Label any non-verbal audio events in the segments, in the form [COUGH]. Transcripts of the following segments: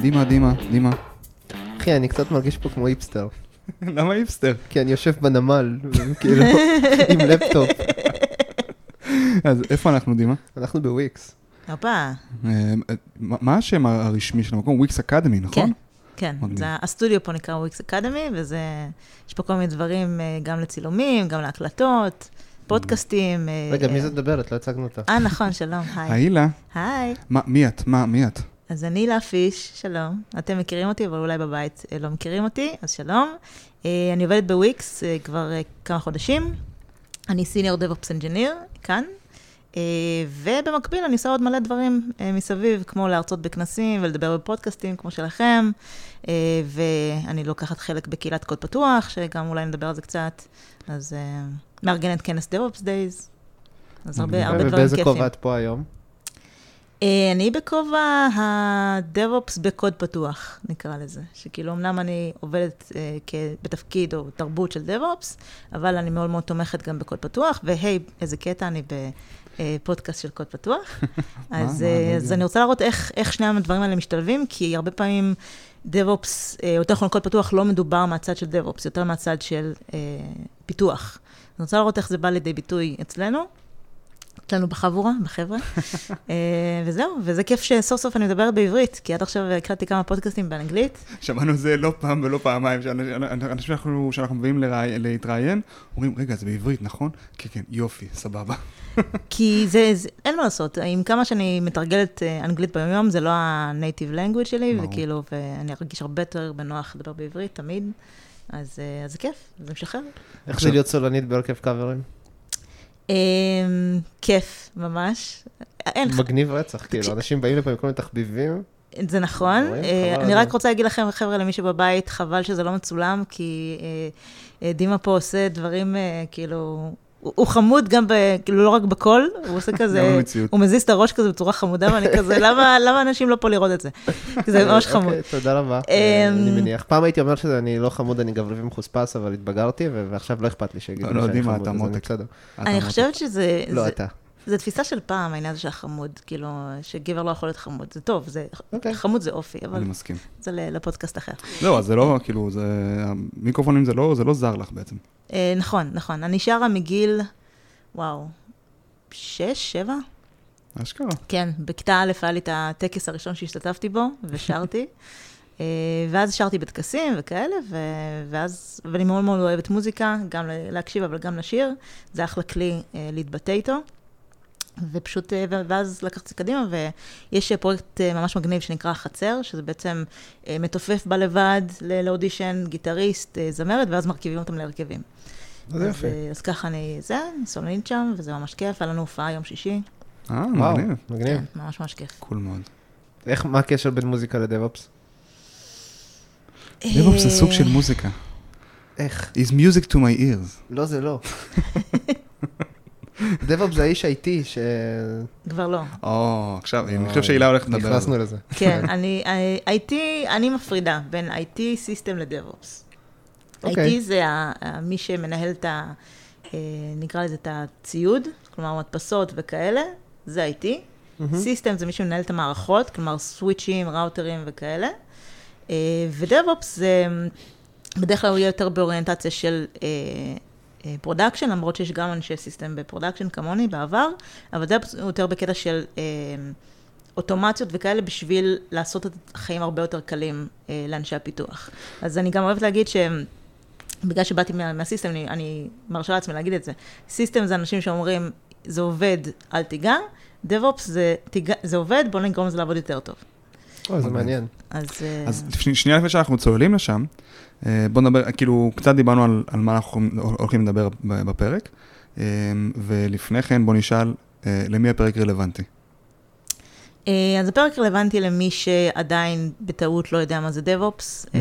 דימה, דימה, דימה. אחי, אני קצת מרגיש פה כמו היפסטר. למה היפסטר? כי אני יושב בנמל, כאילו, [LAUGHS] עם לפטופ. אז איפה אנחנו, דימה? אנחנו בוויקס. הופה, אה, מה השם הרשמי של המקום? Wix Academy, נכון? כן, כן. זה, הסטודיו פה נקרא Wix Academy, וזה, יש פה כל מיני דברים, אה, גם לצילומים, גם להקלטות, פודקאסטים. אה, רגע, מי זאת מדברת? לא הצגנו אותה. אה, נכון, שלום, היי. היי. מה- מי את? מה, מי את? אז אני הילה פיש, שלום. אתם מכירים אותי, אבל אולי בבית אה, לא מכירים אותי, אז שלום. אה, אני עובדת בוויקס אה, כבר כמה חודשים. אני סיניור דב-אופס אנג'יניר, כאן. ובמקביל אני עושה עוד מלא דברים מסביב, כמו להרצות בכנסים ולדבר בפודקאסטים כמו שלכם. ואני לוקחת חלק בקהילת קוד פתוח, שגם אולי נדבר על זה קצת. אז מארגנת כנס DevOps Days. אז הרבה, הרבה דברים ובאיזה כיפים. כובע את פה היום? אה, אני בכובע ה-DevOps בקוד פתוח, נקרא לזה. שכאילו, אמנם אני עובדת אה, בתפקיד או תרבות של DevOps, אבל אני מאוד מאוד תומכת גם בקוד פתוח, והי, איזה קטע, אני בפודקאסט של קוד פתוח. [LAUGHS] אז, אה, אז. אני רוצה להראות איך, איך שני הדברים האלה משתלבים, כי הרבה פעמים DevOps, יותר נכון קוד פתוח, לא מדובר מהצד של DevOps, יותר מהצד של אה, פיתוח. אני רוצה לראות איך זה בא לידי ביטוי אצלנו. אצלנו בחבורה, בחבר'ה. אה, וזהו, וזה כיף שסוף סוף אני מדברת בעברית, כי עד עכשיו הקלטתי כמה פודקאסטים באנגלית. שמענו זה לא פעם ולא פעמיים, שאנשים אנשים שאנחנו שאנחנו מביאים להתראיין, אומרים, רגע, זה בעברית, נכון? כן, כן, יופי, סבבה. [LAUGHS] כי זה, זה, אין מה לעשות, עם כמה שאני מתרגלת אה, אנגלית ביום-יום, זה לא ה-native language שלי, ברור. וכאילו, ואני ארגיש הרבה יותר בנוח לדבר בעברית, תמיד. אז, אה, אז זה כיף, זה משחרר. איך זה להיות סולנית בהרכב קאברים? אה, כיף, ממש. מגניב רצח, כאילו, אנשים באים לפה עם כל מיני תחביבים. זה נכון. אה, אני רק. רוצה להגיד לכם, חבר'ה, למי שבבית, חבל שזה לא מצולם, כי אה, אה, דימה פה עושה דברים, כאילו, הוא הוא חמוד גם, ב, כאילו, לא רק בקול, הוא עושה [LAUGHS] כזה. הוא מזיז את הראש כזה בצורה חמודה, ואני כזה, [LAUGHS] למה למה אנשים לא פה לראות את זה? כי [LAUGHS] זה ממש חמוד. אוקיי, תודה רבה, אמ, אה, אני מניח. פעם הייתי אומר שאני לא חמוד, אני גברי ומחוספס, אבל התבגרתי, ועכשיו לא אכפת לי שיגידו לא, שאני חמוד, אז אני. בסדר. אני חושבת שזה... לא אתה. זה תפיסה של פעם, העניין הזה של החמוד, כאילו, שגבר לא יכול להיות חמוד. זה טוב, זה, אוקיי. חמוד זה אופי, אני אבל מסכים. זה לפודקאסט אחר. לא, אז זה לא, כאילו, זה... המיקרופונים זה לא זה לא זר לך בעצם. אה, נכון, נכון. אני שרה מגיל, וואו, שש, שבע? אשכרה. כן, בכיתה א' היה לי את הטקס הראשון שהשתתפתי בו, ושרתי. אה, ואז שרתי בטקסים וכאלה, ו- ואז, ואני מאוד מאוד אוהבת מוזיקה, גם להקשיב, אבל גם לשיר. זה אחלה כלי אה, להתבטא איתו. ופשוט, אה, ואז לקחתי את זה קדימה, ויש אה, פרויקט אה, ממש מגניב שנקרא חצר, שזה בעצם מתופף בא לבד ל- לאודישן, גיטריסט, זמרת, ואז מרכיבים אותם להרכבים. זה. אה, אז ככה אני, זה, אני סולנית שם, וזה ממש כיף, היה לנו הופעה יום שישי. אה, מגניב. מגניב. כן, ממש ממש כיף. cool מאוד. איך, מה הקשר בין מוזיקה ל DevOps? DevOps זה סוג של מוזיקה. איך? is music to my ears. לא, זה לא. [LAUGHS] DevOps זה האיש ה IT, ש... כבר לא. או, עכשיו, אני חושב שהילה הולכת לדבר. נכנסנו לזה. כן, [LAUGHS] אני, I- IT, אני מפרידה בין IT system ל DevOps. אוקיי. IT זה מי שמנהל את ה... אה, נקרא לזה את הציוד, כלומר מדפסות וכאלה, זה IT. system זה מי שמנהל את המערכות, כלומר סוויצ'ים, ראוטרים וכאלה. אה, ו DevOps זה, בדרך כלל הוא יהיה יותר באוריינטציה של production, למרות שיש גם אנשי system ב production כמוני בעבר, אבל הוא יותר בקטע של אה, אוטומציות וכאלה בשביל לעשות את החיים הרבה יותר קלים אה, לאנשי הפיתוח. אז אני גם אוהבת להגיד שהם... בגלל שבאתי מה, מהסיסטם, אני, אני מרשה לעצמי להגיד את זה. סיסטם זה אנשים שאומרים, זה עובד, אל תיגע. DevOps זה, תיגע, זה עובד, בוא נגרום לזה לעבוד יותר טוב. אוי, זה מגניב. מעניין. אז... אה, אז שנייה לפני שאנחנו צוללים לשם, אה, בוא נדבר, כאילו, קצת דיברנו על, על מה אנחנו הולכים לדבר בפרק, אה, ולפני כן בוא נשאל, אה, למי הפרק רלוונטי? אה, אז הפרק רלוונטי למי שעדיין בטעות לא יודע מה זה DevOps, אה,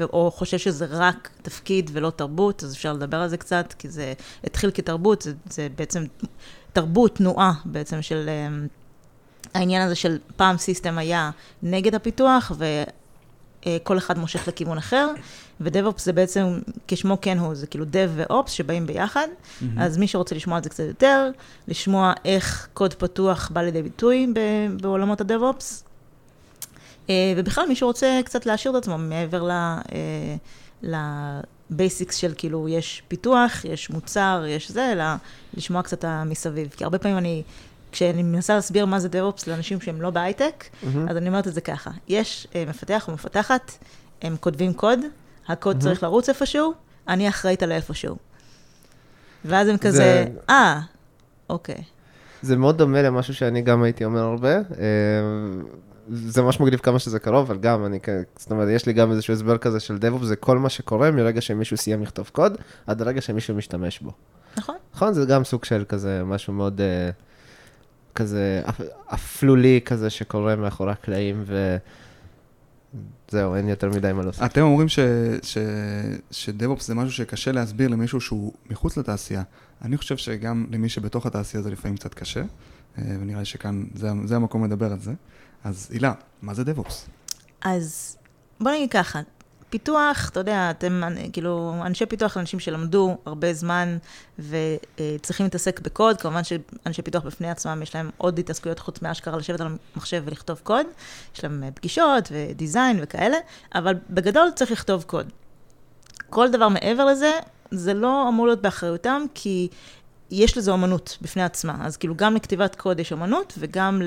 ו- או חושב שזה רק תפקיד ולא תרבות, אז אפשר לדבר על זה קצת, כי זה התחיל כתרבות, זה, זה בעצם תרבות, תנועה בעצם של אה, העניין הזה של פעם סיסטם היה נגד הפיתוח, וכל אחד מושך לכיוון אחר, ו-DevOps זה בעצם, כשמו כן הוא, זה כאילו Dev ו-Ops שבאים ביחד. אז מי שרוצה לשמוע על זה קצת יותר, לשמוע איך קוד פתוח בא לידי ביטוי ב- בעולמות ה-DevOps, אה, ובכלל, מי שרוצה קצת להשאיר את עצמו מעבר ל... לבייסיקס של כאילו, יש פיתוח, יש מוצר, יש זה, אלא לשמוע קצת מסביב. כי הרבה פעמים אני, כשאני מנסה להסביר מה זה DevOps לאנשים שהם לא בהייטק, mm-hmm. אז אני אומרת את זה ככה, יש מפתח או מפתחת, הם כותבים קוד, הקוד mm-hmm. צריך לרוץ איפשהו, אני אחראית על איפשהו. ואז הם כזה, אה, אוקיי. זה מאוד דומה למשהו שאני גם הייתי אומר הרבה. אה, זה ממש מגניב כמה שזה קרוב, אבל גם אני, זאת אומרת, יש לי גם איזשהו הסבר כזה של DevOps, זה כל מה שקורה מרגע שמישהו סיים לכתוב קוד, עד הרגע שמישהו משתמש בו. נכון. נכון, זה גם סוג של כזה, משהו מאוד אה, כזה אפלולי כזה שקורה מאחורי הקלעים, ו... זהו, אין יותר מדי מה להוסיף. אתם אומרים ש-DevOps זה משהו שקשה להסביר למישהו שהוא מחוץ לתעשייה. אני חושב שגם למי שבתוך התעשייה זה לפעמים קצת קשה, אה, ונראה לי שכאן זה, זה המקום לדבר על זה. אז הילה, מה זה DevOps? אז בוא נגיד ככה, פיתוח, אתה יודע, אתם כאילו, אנשי פיתוח, אנשים שלמדו הרבה זמן וצריכים להתעסק בקוד, כמובן שאנשי פיתוח בפני עצמם, יש להם עוד התעסקויות חוץ מאשכרה לשבת על המחשב ולכתוב קוד, יש להם פגישות ו design וכאלה, אבל בגדול צריך לכתוב קוד. כל דבר מעבר לזה, זה לא אמור להיות באחריותם, כי יש לזה אומנות בפני עצמה. אז כאילו גם לכתיבת קוד יש אומנות, וגם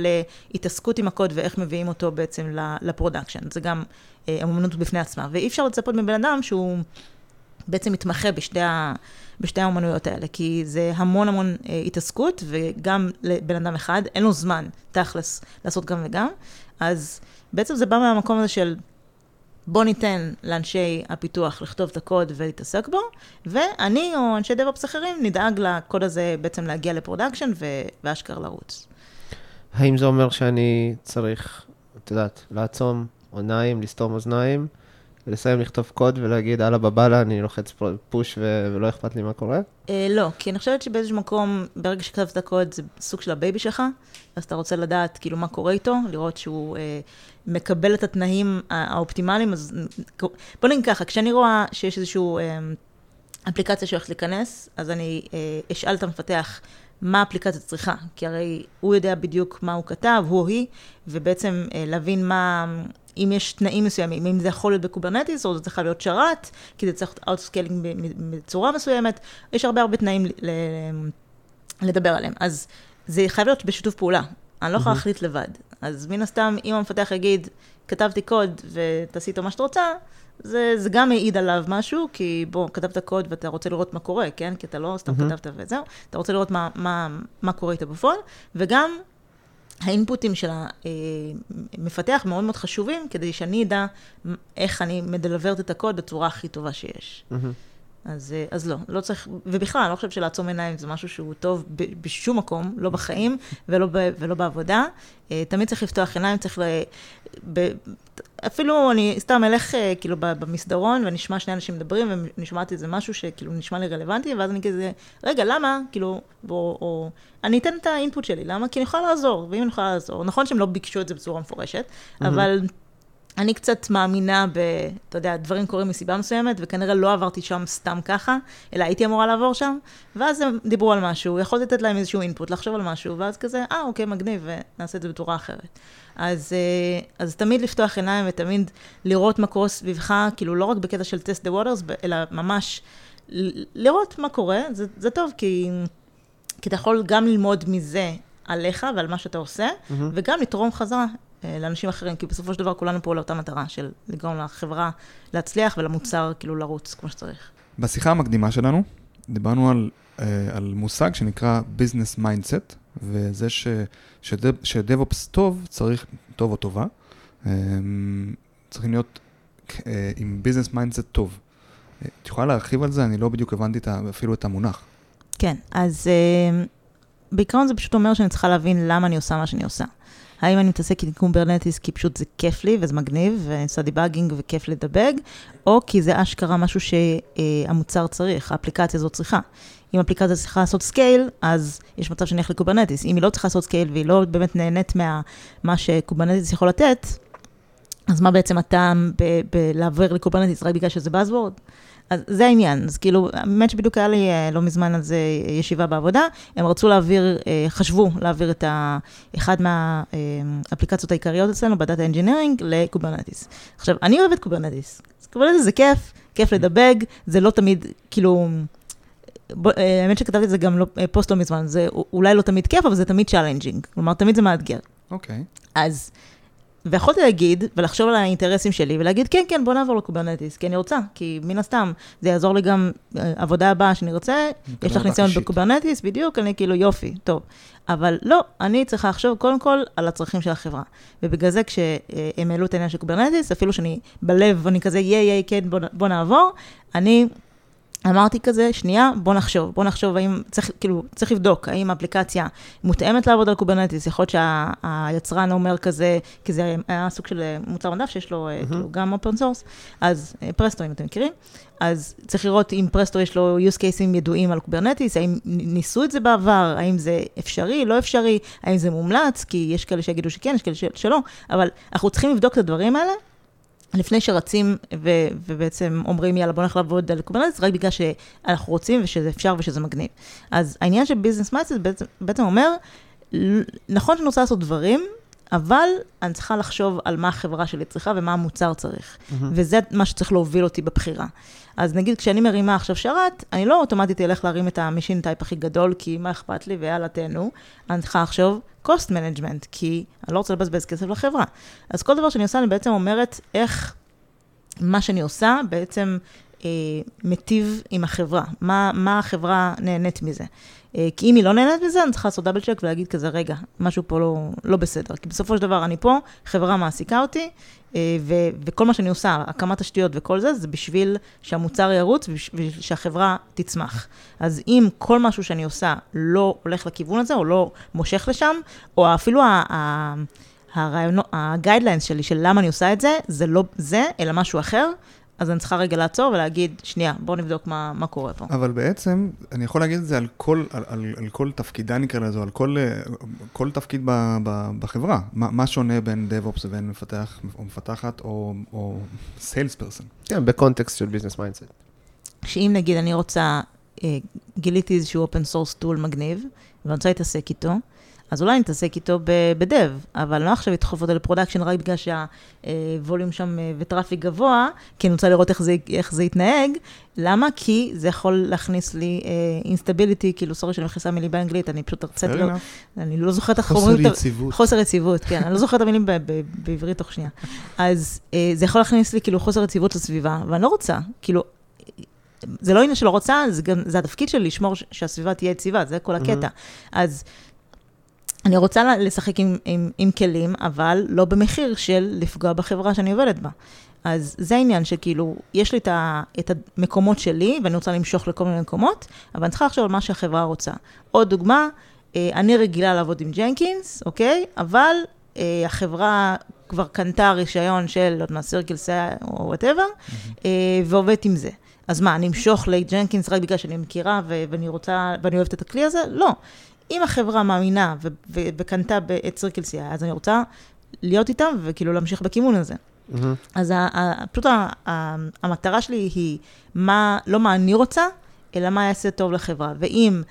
להתעסקות עם הקוד ואיך מביאים אותו בעצם ל production. זה גם אה, אומנות בפני עצמה. ואי אפשר לצפות מבן אדם שהוא בעצם מתמחה בשתי, ה, בשתי האומנויות האלה, כי זה המון המון אה, התעסקות, וגם לבן אדם אחד, אין לו זמן, תכלס, לעשות גם וגם. אז בעצם זה בא מהמקום הזה של... בוא ניתן לאנשי הפיתוח לכתוב את הקוד ולהתעסק בו, ואני או אנשי DevOps אחרים נדאג לקוד הזה בעצם להגיע ל production ואשכרה לרוץ. האם זה אומר שאני צריך, את יודעת, לעצום עיניים, לסתום אוזניים, ולסיים לכתוב קוד ולהגיד, על באב אללה, אני לוחץ push ו- ולא אכפת לי מה קורה? אה, לא, כי אני חושבת שבאיזשהו מקום, ברגע שכתבת קוד, זה סוג של ה baby שלך, אז אתה רוצה לדעת כאילו מה קורה איתו, לראות שהוא אה, מקבל את התנאים האופטימליים, אז בוא נגיד ככה, כשאני רואה שיש איזושהי אה, אפליקציה שהולכת להיכנס, אז אני אה, אשאל את המפתח, מה האפליקציה צריכה, כי הרי הוא יודע בדיוק מה הוא כתב, הוא או היא, ובעצם אה, להבין מה, אם יש תנאים מסוימים, אם זה יכול להיות ב Kubernetes, או זה צריך להיות שרת, כי זה צריך להיות auto scaling בצורה מסוימת, יש הרבה הרבה תנאים לדבר עליהם. אז זה חייב להיות בשיתוף פעולה, אני לא יכולה להחליט לבד. אז מן הסתם, אם המפתח יגיד, כתבתי קוד ותעשי איתו מה שאת רוצה, זה, זה גם מעיד עליו משהו, כי בוא, כתבת קוד ואתה רוצה לראות מה קורה, כן? כי אתה לא סתם mm-hmm. כתבת וזהו, אתה רוצה לראות מה, מה, מה קורה איתו בפועל, וגם האינפוטים של המפתח מאוד מאוד חשובים, כדי שאני אדע איך אני מדלברת את הקוד בצורה הכי טובה שיש. Mm-hmm. אז, אז לא, לא צריך, ובכלל, אני לא חושבת שלעצום עיניים זה משהו שהוא טוב ב, בשום מקום, לא בחיים ולא, ב, ולא בעבודה. אה, תמיד צריך לפתוח עיניים, צריך ל... ב, אפילו אני סתם אלך אה, כאילו במסדרון ואני אשמע שני אנשים מדברים ואני שומעת איזה משהו שכאילו נשמע לי רלוונטי, ואז אני כזה, רגע, למה? כאילו, או, או אני אתן את האינפוט שלי, למה? כי אני יכולה לעזור, ואם אני יכולה לעזור, נכון שהם לא ביקשו את זה בצורה מפורשת, mm-hmm. אני קצת מאמינה ב... אתה יודע, דברים קורים מסיבה מסוימת, וכנראה לא עברתי שם סתם ככה, אלא הייתי אמורה לעבור שם, ואז הם דיברו על משהו, יכולתי לתת להם איזשהו אינפוט, לחשוב על משהו, ואז כזה, אה, אוקיי, מגניב, ונעשה את זה בצורה אחרת. אז, אה, אז תמיד לפתוח עיניים ותמיד לראות מה קורה סביבך, כאילו לא רק בקטע של טסט דה ווטרס, אלא ממש לראות מה קורה, זה, זה טוב, כי, כי אתה יכול גם ללמוד מזה עליך ועל מה שאתה עושה, mm-hmm. וגם לתרום חזרה לאנשים אחרים, כי בסופו של דבר כולנו פה לאותה מטרה של לגרום לחברה להצליח ולמוצר כאילו לרוץ כמו שצריך. בשיחה המקדימה שלנו דיברנו על, אה, על מושג שנקרא business mindset, וזה ש-DevOps טוב צריך, טוב או טובה, אה, צריכים להיות עם business mindset טוב. את יכולה להרחיב על זה? אני לא בדיוק הבנתי אפילו את המונח. כן, אז בעיקרון זה פשוט אומר שאני צריכה להבין למה אני עושה מה שאני עושה. האם אני מתעסק עם Kubernetes כי פשוט זה כיף לי וזה מגניב, ואני עושה debugging וכיף לדבג, או כי זה אשכרה משהו שהמוצר צריך, האפליקציה הזאת צריכה. אם אפליקציה צריכה לעשות scale, אז יש מצב שאני אלך ל Kubernetes. אם היא לא צריכה לעשות scale והיא לא באמת נהנית מה ש Kubernetes יכול לתת, אז מה בעצם הטעם בלעבור ל Kubernetes רק בגלל שזה Buzzword? אז זה העניין, אז כאילו, האמת שבדיוק היה לי אה, לא מזמן על זה ישיבה בעבודה, הם רצו להעביר, אה, חשבו להעביר את ה, אחד מהאפליקציות העיקריות אצלנו ב data engineering ל Kubernetes. עכשיו, אני אוהבת Kubernetes, Kubernetes זה כיף, כיף לדבג, זה לא תמיד, כאילו, בוא, אה, האמת שכתבתי את זה גם לא, פוסט לא מזמן, זה אולי לא תמיד כיף, אבל זה תמיד challenging, כלומר, תמיד זה מאתגר. אוקיי. Okay. אז... ויכולתי להגיד, ולחשוב על האינטרסים שלי, ולהגיד, כן, כן, בוא נעבור ל Kubernetes, כי אני רוצה, כי מן הסתם, זה יעזור לי גם, אה, עבודה הבאה שאני רוצה, יש לך ניסיון ב Kubernetes, בדיוק, אני כאילו, יופי, טוב. אבל לא, אני צריכה לחשוב קודם כל על הצרכים של החברה. ובגלל זה כשהם העלו את העניין של Kubernetes, אפילו שאני בלב, אני כזה, ייי, ייי, כן, בוא, בוא נעבור, אני אמרתי כזה, שנייה, בוא נחשוב, בוא נחשוב האם, צריך, כאילו, צריך לבדוק האם האפליקציה מותאמת לעבוד על Kubernetes, יכול להיות שהיצרן אומר כזה, כי זה היה סוג של מוצר מדף שיש לו mm-hmm. כאילו, גם open source, אז Presto, אם אתם מכירים, אז צריך לראות אם Presto יש לו use cases ידועים על Kubernetes, האם ניסו את זה בעבר, האם זה אפשרי, לא אפשרי, האם זה מומלץ, כי יש כאלה שיגידו שכן, יש כאלה שלא, אבל אנחנו צריכים לבדוק את הדברים האלה, לפני שרצים ו- ובעצם אומרים, יאללה, בוא נלך לעבוד על Kubernetes, רק בגלל שאנחנו רוצים ושזה אפשר ושזה מגניב. אז העניין של business mindset בעצם, בעצם אומר, נכון שאני רוצה לעשות דברים, אבל אני צריכה לחשוב על מה החברה שלי צריכה ומה המוצר צריך. Mm-hmm. וזה מה שצריך להוביל אותי בבחירה. אז נגיד, כשאני מרימה עכשיו שרת, אני לא אוטומטית אלך להרים את ה machine type הכי גדול, כי מה אכפת לי, ויאללה, תהנו. אני צריכה לחשוב cost management, כי אני לא רוצה לבזבז כסף לחברה. אז כל דבר שאני עושה, אני בעצם אומרת איך מה שאני עושה בעצם מיטיב עם החברה, מה, מה החברה נהנית מזה. אה, כי אם היא לא נהנית מזה, אני צריכה לעשות דאבל צ'ק ולהגיד כזה, רגע, משהו פה לא, לא בסדר. כי בסופו של דבר אני פה, חברה מעסיקה אותי, אה, ו- וכל מה שאני עושה, הקמת תשתיות וכל זה, זה בשביל שהמוצר ירוץ ובשביל שהחברה תצמח. אז אם כל משהו שאני עושה לא הולך לכיוון הזה, או לא מושך לשם, או אפילו הרעיונות, הגיידליינס שלי של למה אני עושה את זה, זה לא זה, אלא משהו אחר, אז אני צריכה רגע לעצור ולהגיד, שנייה, בוא נבדוק מה, מה קורה פה. אבל בעצם, אני יכול להגיד את זה על כל, על, על, על כל תפקיד, נקרא לזה, על כל, כל תפקיד ב, ב, בחברה. מה, מה שונה בין DevOps ובין מפתח או מפתחת או, או Sales person? כן, בקונטקסט של business mindset. שאם נגיד אני רוצה, אה, גיליתי איזשהו open source tool מגניב, ואני רוצה להתעסק איתו, אז אולי נתעסק איתו ב dev, אבל לא עכשיו לדחוף אותו ל production רק בגלל שה volume שם אה, ו traffic גבוה, כי אני רוצה לראות איך זה, איך זה יתנהג. למה? כי זה יכול להכניס לי אינסטביליטי, uh, כאילו, סורי שאני מכניסה מילים באנגלית, אני פשוט הרציתי לו, אני לא זוכרת איך אומרים את... חוסר יציבות. חוסר יציבות, כן, אני לא זוכרת את המילים בעברית תוך שנייה. אז uh, זה יכול להכניס לי כאילו חוסר יציבות לסביבה, ואני לא רוצה, כאילו, זה לא עניין שלא רוצה, זה גם, זה התפקיד שלי לשמור שהסביבה תהיה יציבה, זה כל הקטע. Mm-hmm. אז אני רוצה לשחק עם, עם, עם כלים, אבל לא במחיר של לפגוע בחברה שאני עובדת בה. אז זה העניין שכאילו, יש לי את, ה, את המקומות שלי, ואני רוצה למשוך לכל מיני מקומות, אבל אני צריכה לחשוב על מה שהחברה רוצה. עוד דוגמה, אה, אני רגילה לעבוד עם Jenkins, אוקיי? אבל אה, החברה כבר קנתה רישיון של, לא יודעת מה, CircleCI או whatever, mm-hmm. ועובדת עם זה. אז מה, אני אמשוך ל Jenkins רק בגלל שאני מכירה ואני רוצה, ואני אוהבת את הכלי הזה? לא. אם החברה מאמינה וקנתה את CircleCI, אז אני רוצה להיות איתם וכאילו להמשיך בכיוון הזה. Mm-hmm. אז פשוט המטרה שלי היא מה, לא מה אני רוצה, אלא מה יעשה טוב לחברה. ואם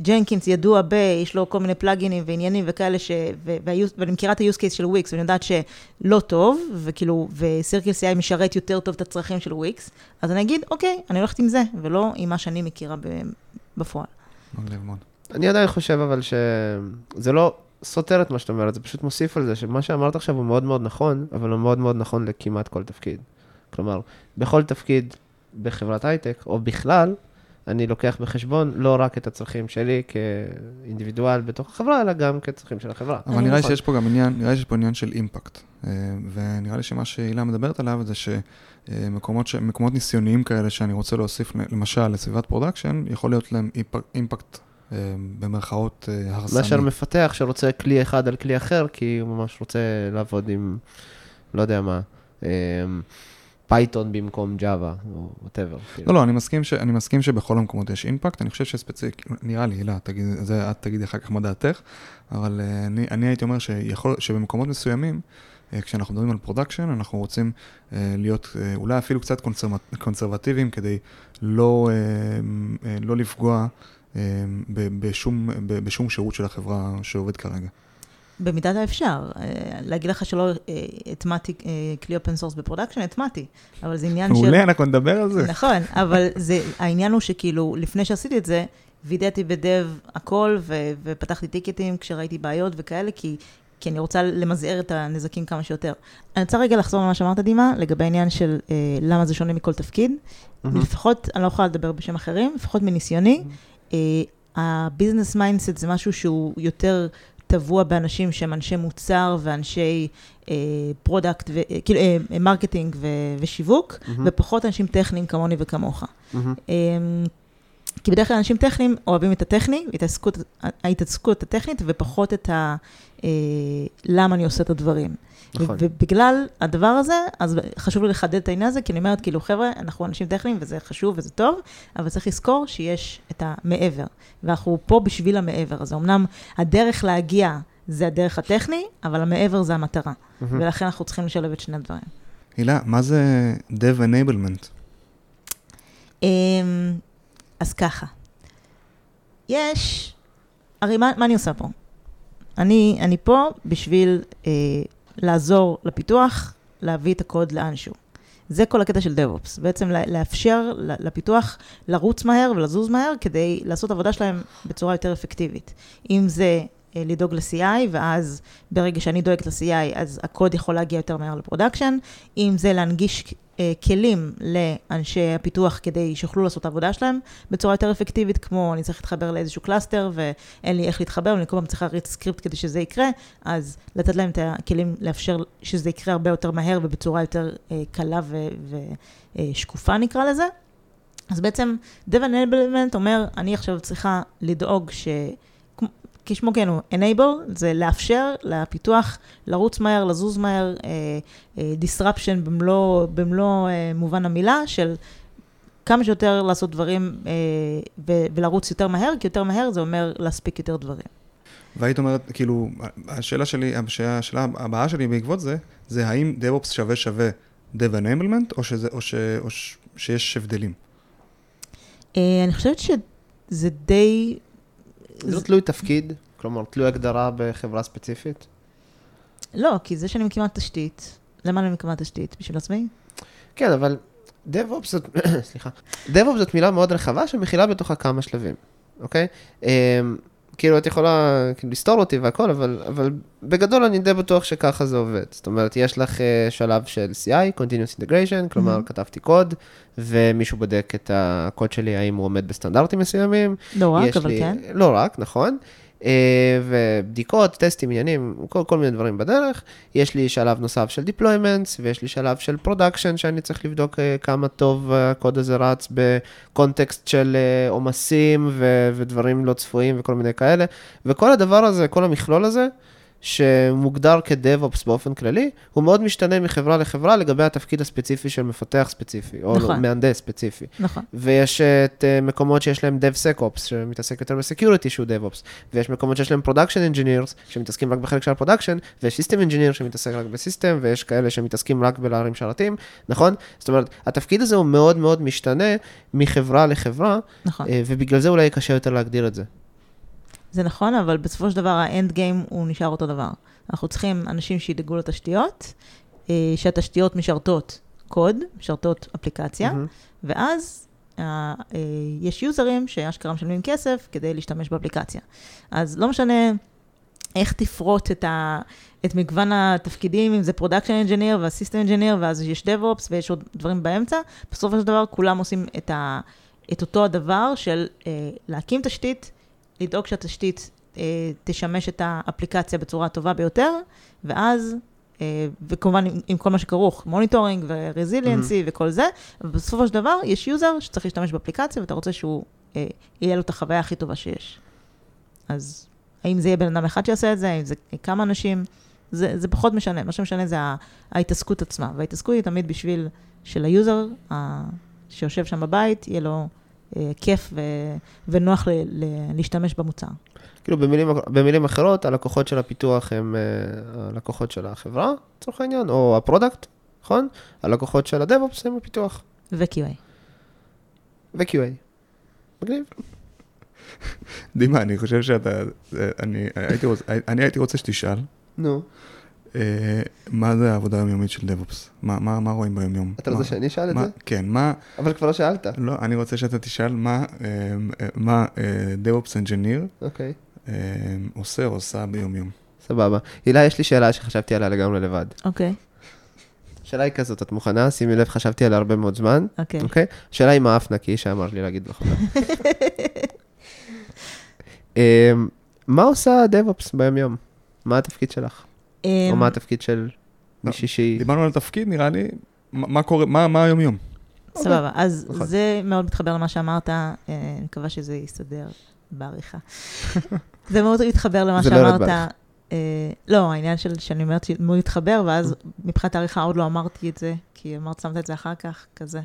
Jenkins ידוע ב, יש לו כל מיני פלאגינים ועניינים וכאלה, ש, ו, ואני מכירה את ה-use case של וויקס, ואני יודעת שלא טוב, וכאילו, ו CircleCI משרת יותר טוב את הצרכים של וויקס, אז אני אגיד, אוקיי, אני הולכת עם זה, ולא עם מה שאני מכירה בפועל. מגניב מאוד. אני עדיין חושב אבל שזה לא סותר את מה שאת אומרת, זה פשוט מוסיף על זה שמה שאמרת עכשיו הוא מאוד מאוד נכון, אבל הוא מאוד מאוד נכון לכמעט כל תפקיד. כלומר, בכל תפקיד בחברת הייטק, או בכלל, אני לוקח בחשבון לא רק את הצרכים שלי כאינדיבידואל בתוך החברה, אלא גם כצרכים של החברה. אבל נראה לי שיש פה גם עניין, נראה לי שיש פה עניין של impact. אה, ונראה לי שמה שהילה מדברת עליו זה שמקומות ש... מקומות ניסיוניים כאלה שאני רוצה להוסיף, למשל, לסביבת production, יכול להיות להם impact אה, במרכאות אה, הרסני. מאשר מפתח שרוצה כלי אחד על כלי אחר, כי הוא ממש רוצה לעבוד עם, לא יודע מה, Python אה, במקום Java, או whatever. כאילו. לא, לא, אני מסכים, ש, אני מסכים שבכל המקומות יש impact, אני חושב שספציפי, נראה לי, הילה, את תגידי אחר כך מה דעתך, אבל אני, אני הייתי אומר שיכול, שבמקומות מסוימים, אה, כשאנחנו מדברים על production, אנחנו רוצים אה, להיות אה, אולי אפילו קצת conservat, קונסרבטיביים כדי לא, אה, אה, לא לפגוע אה, בשום, ב- בשום שירות של החברה שעובד כרגע. במידת האפשר. אה, להגיד לך שלא אה, הטמעתי אה, כלי open source ב production, הטמעתי, אבל זה עניין של... מעולה, אנחנו נדבר על זה. נכון, אבל זה, העניין הוא שכאילו, לפני שעשיתי את זה, וידאתי ב dev הכל, ו, ופתחתי טיקטים כשראיתי בעיות וכאלה, כי, כי אני רוצה למזער את הנזקים כמה שיותר. אני רוצה רגע לחזור למה שאמרת, דימה, לגבי העניין של אה, למה זה שונה מכל תפקיד. Mm-hmm. לפחות, אני לא יכולה לדבר בשם אחרים, לפחות מניסיוני, אה, ה business mindset זה משהו שהוא יותר טבוע באנשים שהם אנשי מוצר ואנשי product, אה, כאילו אה, marketing ו, ושיווק. ופחות אנשים טכניים כמוני וכמוך. כי בדרך כלל אנשים טכניים אוהבים את הטכני, ההתעסקות, ההתעסקות הטכנית, ופחות את ה... אה, למה אני עושה את הדברים. נכון. ובגלל הדבר הזה, אז חשוב לי לחדד את העניין הזה, כי אני אומרת, כאילו, חבר'ה, אנחנו אנשים טכניים, וזה חשוב וזה טוב, אבל צריך לזכור שיש את המעבר. ואנחנו פה בשביל המעבר הזה. אמנם הדרך להגיע זה הדרך הטכני, אבל המעבר זה המטרה. מהמם. ולכן אנחנו צריכים לשלב את שני הדברים. הילה, מה זה Dev Enablement? אז ככה, יש, הרי מה, מה אני עושה פה? אני, אני פה בשביל אה, לעזור לפיתוח, להביא את הקוד לאנשהו. זה כל הקטע של DevOps, בעצם לאפשר לפיתוח לרוץ מהר ולזוז מהר כדי לעשות עבודה שלהם בצורה יותר אפקטיבית. אם זה לדאוג ל-CI, ואז ברגע שאני דואגת ל-CI, אז הקוד יכול להגיע יותר מהר ל production. אם זה להנגיש אה, כלים לאנשי הפיתוח כדי שיוכלו לעשות את העבודה שלהם בצורה יותר אפקטיבית, כמו אני צריך להתחבר לאיזשהו cluster ואין לי איך להתחבר, ואני כל פעם צריכה להריץ סקריפט כדי שזה יקרה, אז לתת להם את הכלים לאפשר שזה יקרה הרבה יותר מהר ובצורה יותר אה, קלה ושקופה נקרא לזה. אז בעצם Dev Enablement אומר, אני עכשיו צריכה לדאוג ש... כשמו כן הוא, enable זה לאפשר לפיתוח לרוץ מהר, לזוז מהר, אה, אה, disruption במלוא, במלוא אה, מובן המילה של כמה שיותר לעשות דברים ולרוץ יותר מהר, כי יותר מהר זה אומר להספיק יותר דברים. והיית אומרת, כאילו, השאלה שלי, השאלה, השאלה הבאה שלי בעקבות זה, זה האם DevOps שווה שווה Dev Enablement, או, שזה, או, ש, או ש, שיש הבדלים? אני חושבת שזה די... זה לא תלוי תפקיד, כלומר, תלוי הגדרה בחברה ספציפית. לא, כי זה שאני מקימה תשתית, למה אני מקימה תשתית? בשביל עצמי? כן, אבל DevOps זאת, [COUGHS] סליחה, DevOps זאת מילה מאוד רחבה שמכילה בתוכה כמה שלבים, אוקיי? Um, כאילו, את יכולה כאילו, לסתור אותי והכל, אבל, אבל בגדול אני די בטוח שככה זה עובד. זאת אומרת, יש לך uh, שלב של CI, Continuous Integration, כלומר, Mhm. כתבתי קוד, ומישהו בודק את הקוד שלי, האם הוא עומד בסטנדרטים מסוימים. לא רק, אבל לי, כן. לא רק, נכון. אה, ובדיקות, טסטים, עניינים, כל, כל מיני דברים בדרך. יש לי שלב נוסף של deployments, ויש לי שלב של production, שאני צריך לבדוק אה, כמה טוב הקוד הזה רץ בקונטקסט של אה, עומסים ודברים לא צפויים וכל מיני כאלה. וכל הדבר הזה, כל המכלול הזה, שמוגדר כ-DevOps באופן כללי, הוא מאוד משתנה מחברה לחברה לגבי התפקיד הספציפי של מפתח ספציפי, או נכון. מהנדס ספציפי. נכון. ויש את אה, מקומות שיש להם DevSecOps, שמתעסק יותר בסקיוריטי שהוא DevOps, ויש מקומות שיש להם Production Engineers, שמתעסקים רק בחלק של ה-Production, ויש System Engineer שמתעסק רק בסיסטם, ויש כאלה שמתעסקים רק בלהרים שרתים, נכון? זאת אומרת, התפקיד הזה הוא מאוד מאוד משתנה מחברה לחברה, נכון. אה, ובגלל זה אולי קשה יותר להגדיר את זה. זה נכון, אבל בסופו של דבר האנד גיים הוא נשאר אותו דבר. אנחנו צריכים אנשים שידאגו לתשתיות, אה, שהתשתיות משרתות קוד, משרתות אפליקציה, מהמם. ואז אה, אה, יש יוזרים שאשכרה משלמים כסף כדי להשתמש באפליקציה. אז לא משנה איך תפרוט את, ה, את מגוון התפקידים, אם זה production engineer וה system engineer, ואז יש DevOps ויש עוד דברים באמצע, בסופו של דבר כולם עושים את, ה, את אותו הדבר של אה, להקים תשתית, לדאוג שהתשתית אה, תשמש את האפליקציה בצורה הטובה ביותר, ואז, אה, וכמובן עם, עם כל מה שכרוך, monitoring ו resiliency mm-hmm. וכל זה, אבל בסופו של דבר יש user שצריך להשתמש באפליקציה, ואתה רוצה שהוא, אה, יהיה לו את החוויה הכי טובה שיש. אז האם זה יהיה בן אדם אחד שיעשה את זה, האם זה כמה אנשים, זה, זה פחות משנה, מה שמשנה זה ההתעסקות עצמה, וההתעסקות היא תמיד בשביל של user ה- שיושב שם בבית, יהיה לו כיף ו, ונוח ל, ל, להשתמש במוצר. כאילו במילים, במילים אחרות, הלקוחות של הפיתוח הם אה, הלקוחות של החברה, לצורך העניין, או ה product, נכון? הלקוחות של ה DevOps הם הפיתוח. ו-QA. ו-QA. מגניב. דימה, אני חושב שאתה, אה, אני הייתי רוצ- אני הייתי רוצה שתשאל, נו. אה, מה זה העבודה היומיומית של DevOps? מה, מה, מה רואים ביומיום? אתה רוצה שאני אשאל את מה- זה? כן, מה, אבל כבר לא שאלת. לא, אני רוצה שאתה תשאל מה, אה, אה, מה אה, Engineer אוקיי, אה, עושה או עושה ביומיום. סבבה. הילה, יש לי שאלה שחשבתי עליה לגמרי לבד. אוקיי, השאלה היא כזאת, את מוכנה? שימי לב, חשבתי עליה הרבה מאוד זמן. אוקיי. אוקיי? השאלה היא מה אף נקי שאמר לי להגיד לך. [LAUGHS] אמ, מה עושה DevOps ביום-יום? מה התפקיד שלך? או אמ, מה התפקיד של מישהי שהיא... דיברנו על תפקיד, נראה לי, מה קורה, מה מה היומיום? סבבה, אז נכון. זה מאוד מתחבר למה שאמרת, אה, אני מקווה שזה יסתדר בעריכה. [LAUGHS] זה מאוד מתחבר למה לא שאמרת. אה, לא, העניין של, שאני אומרת מאוד מתחבר, ואז מבחינת העריכה עוד לא אמרתי את זה, כי אמרת, שמת את זה אחר כך, כזה.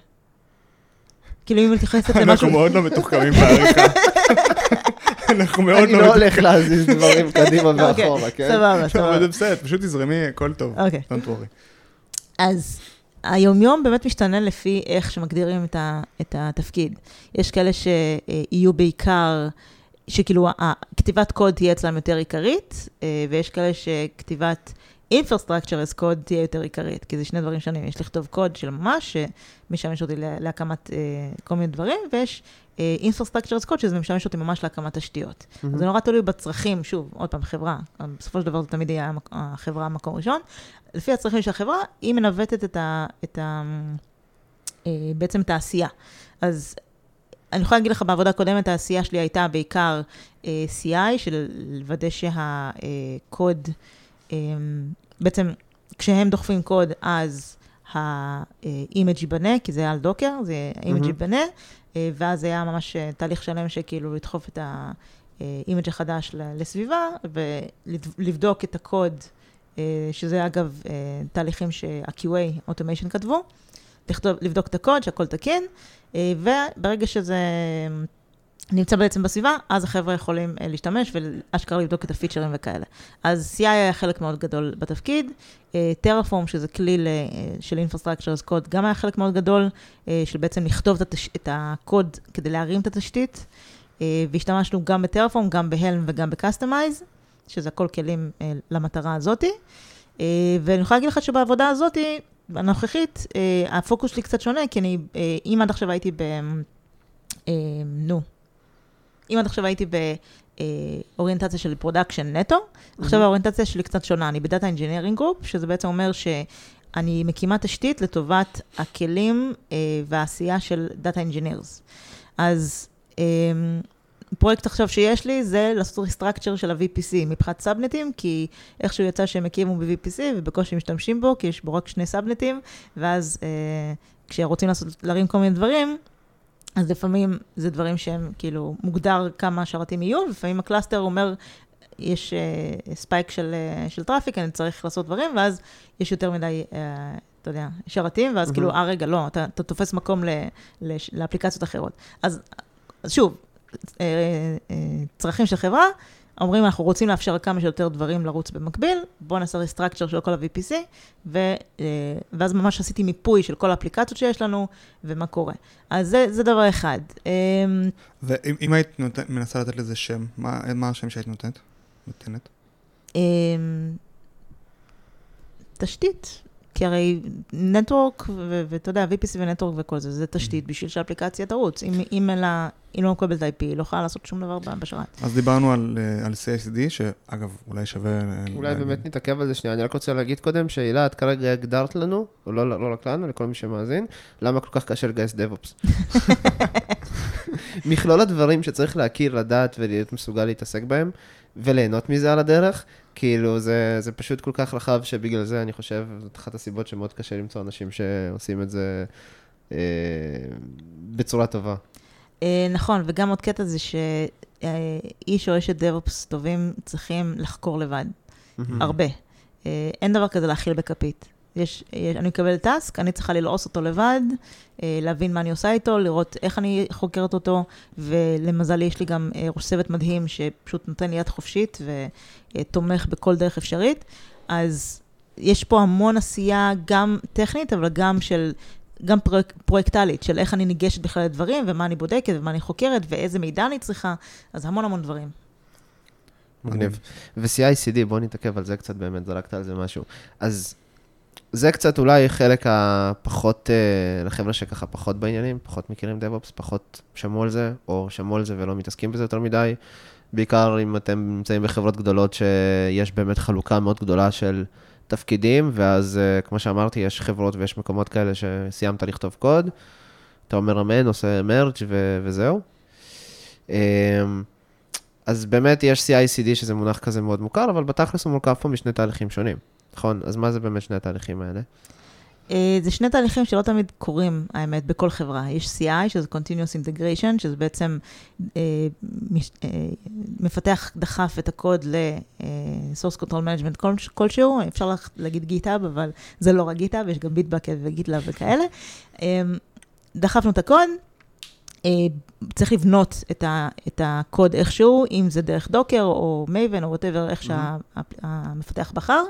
כאילו, אם מתייחסת למשהו... [LAUGHS] אנחנו מאוד לא מתוחכמים בעריכה. [LAUGHS] אנחנו מאוד אני לא לא הולך להזיז דברים קדימה אוקיי, ואחורה, כן? סבבה, אבל סבבה. זה בסדר, פשוט תזרמי, הכל טוב. אוקיי. Don't worry. אז היומיום באמת משתנה לפי איך שמגדירים את, ה, את התפקיד. יש כאלה שיהיו בעיקר, שכאילו כתיבת קוד תהיה אצלם יותר עיקרית, אה, ויש כאלה שכתיבת Infrastructure as קוד תהיה יותר עיקרית, כי זה שני דברים שונים. יש לכתוב קוד של ממש, שמשמש אותי לה- להקמת אה, כל מיני דברים, ויש אה, Infrastructure as קוד, שזה משמש אותי ממש להקמת תשתיות. אז זה נורא תלוי בצרכים, שוב, עוד פעם, חברה. בסופו של דבר זה תמיד יהיה החברה המקום ראשון. לפי הצרכים של החברה, היא מנווטת את ה... את ה אה, בעצם את העשייה. אז אני יכולה להגיד לך, בעבודה הקודמת העשייה שלי הייתה בעיקר אה, CI, של לוודא שהקוד, אה, בעצם כשהם דוחפים קוד, אז ה image ייבנה, כי זה היה על Docker, זה ה image מהמם. ייבנה, אה, ואז היה ממש אה, תהליך שלם שכאילו לדחוף את ה image החדש לסביבה, ולבדוק את הקוד, אה, שזה אגב תהליכים שה-QA, Automation כתבו, לכתוב, לבדוק את הקוד, שהכל תקין, וברגע שזה נמצא בעצם בסביבה, אז החבר'ה יכולים אה, להשתמש ואשכרה לבדוק את הפיצ'רים וכאלה. אז CI היה חלק מאוד גדול בתפקיד, Terraform, שזה כלי אה, של Infrastructure as Code, גם היה חלק מאוד גדול, אה, של בעצם לכתוב את, הקוד כדי להרים את התשתית, אה, והשתמשנו גם ב Terraform, גם ב Helm וגם ב Kustomize, שזה הכל כלים אה, למטרה הזאתי. אה, ואני יכולה להגיד לך שבעבודה הזאתי, הנוכחית, אה, הפוקוס שלי קצת שונה, כי אני, אה, אם עד עכשיו הייתי ב... אה, נו. אם עד עכשיו הייתי באוריינטציה של production נטו, עכשיו האוריינטציה שלי קצת שונה, אני ב data engineering group, שזה בעצם אומר שאני מקימה תשתית לטובת הכלים אה, והעשייה של data engineers. אז אה, פרויקט עכשיו שיש לי זה לעשות restructure של ה-VPC מבחינת subnetים, כי איכשהו יצא שהם הקימו ב-VPC ובקושי משתמשים בו, כי יש בו רק שני subnetים, ואז אה, כשרוצים לעשות, להרים כל מיני דברים, אז לפעמים זה דברים שהם כאילו מוגדר כמה שרתים יהיו, ולפעמים ה cluster אומר, יש uh, spike של, uh, של traffic, אני צריך לעשות דברים, ואז יש יותר מדי, uh, אתה יודע, שרתים, ואז מהמם. כאילו, אה רגע, לא, אתה, אתה תופס מקום ל, ל, לאפליקציות אחרות. אז, אז שוב, צרכים של חברה, אומרים, אנחנו רוצים לאפשר כמה שיותר דברים לרוץ במקביל, בואו נעשה ריסטרקצ'ר של כל ה-VPC, ו, אה, ואז ממש עשיתי מיפוי של כל האפליקציות שיש לנו, ומה קורה. אז זה, זה דבר אחד. אמ, ואם אם היית נות- מנסה לתת לזה שם, מה מה השם שהיית נותנת? נותנת? אמ, תשתית, כי הרי נטוורק, ואתה יודע, VPC ונטוורק וכל זה, זה תשתית בשביל שהאפליקציה תרוץ. אם, אם, אין לה, אם לא מקבלת IP, היא לא יכולה לעשות שום דבר בשרת. אז דיברנו על, אה, על CICD, שאגב, אולי שווה... אה, אולי. באמת נתעכב על זה שנייה, אני רק רוצה להגיד קודם שהילה, את כרגע הגדרת לנו, או לא, לא רק לנו, לכל מי שמאזין, למה כל כך קשה לגייס DevOps. [LAUGHS] מכלול הדברים שצריך להכיר, לדעת ולהיות מסוגל להתעסק בהם, וליהנות מזה על הדרך, כאילו זה, זה פשוט כל כך רחב שבגלל זה אני חושב, זאת אחת הסיבות שמאוד קשה למצוא אנשים שעושים את זה אה, בצורה טובה. אה, נכון, וגם עוד קטע זה שאיש או אשת DevOps טובים צריכים לחקור לבד. הרבה. אה, אין דבר כזה להכיל בכפית. יש, יש, אני מקבלת טאסק, אני צריכה ללעוס אותו לבד, אה, להבין מה אני עושה איתו, לראות איך אני חוקרת אותו, ולמזלי יש לי גם אה, ראש צוות מדהים שפשוט נותן לי יד חופשית ותומך בכל דרך אפשרית. אז יש פה המון עשייה, גם טכנית, אבל גם של... גם פרויק, פרויקטלית, של איך אני ניגשת בכלל לדברים, ומה אני בודקת, ומה אני חוקרת, ואיזה מידע אני צריכה, אז המון המון דברים. מגניב. ו-CI/CD, בוא נתעכב על זה קצת באמת, זרקת על זה משהו. אז זה קצת אולי חלק הפחות, uh, לחבר'ה שככה פחות בעניינים, פחות מכירים DevOps, פחות שמעו על זה, או שמעו על זה ולא מתעסקים בזה יותר מדי. בעיקר אם אתם נמצאים בחברות גדולות שיש באמת חלוקה מאוד גדולה של תפקידים, ואז uh, כמו שאמרתי, יש חברות ויש מקומות כאלה שסיימת לכתוב קוד, אתה אומר אמן, עושה מרג' ו- וזהו. Um, אז באמת יש CI/CD שזה מונח כזה מאוד מוכר, אבל בתכלס הוא מורכב פה משני תהליכים שונים, נכון? אז מה זה באמת שני התהליכים האלה? אה, זה שני תהליכים שלא תמיד קורים, האמת, בכל חברה. יש CI, שזה Continuous Integration, שזה בעצם אה, מש, אה, מפתח דחף את הקוד ל-Source Control Management כל, כלשהו, אפשר להגיד GitHub, אבל זה לא רק GitHub, יש גם Bitbucket ו-GitLab וכאלה. אה, דחפנו את הקוד, צריך לבנות את, ה, את הקוד איכשהו, אם זה דרך Docker או Maven או whatever, איך שהמפתח בחר,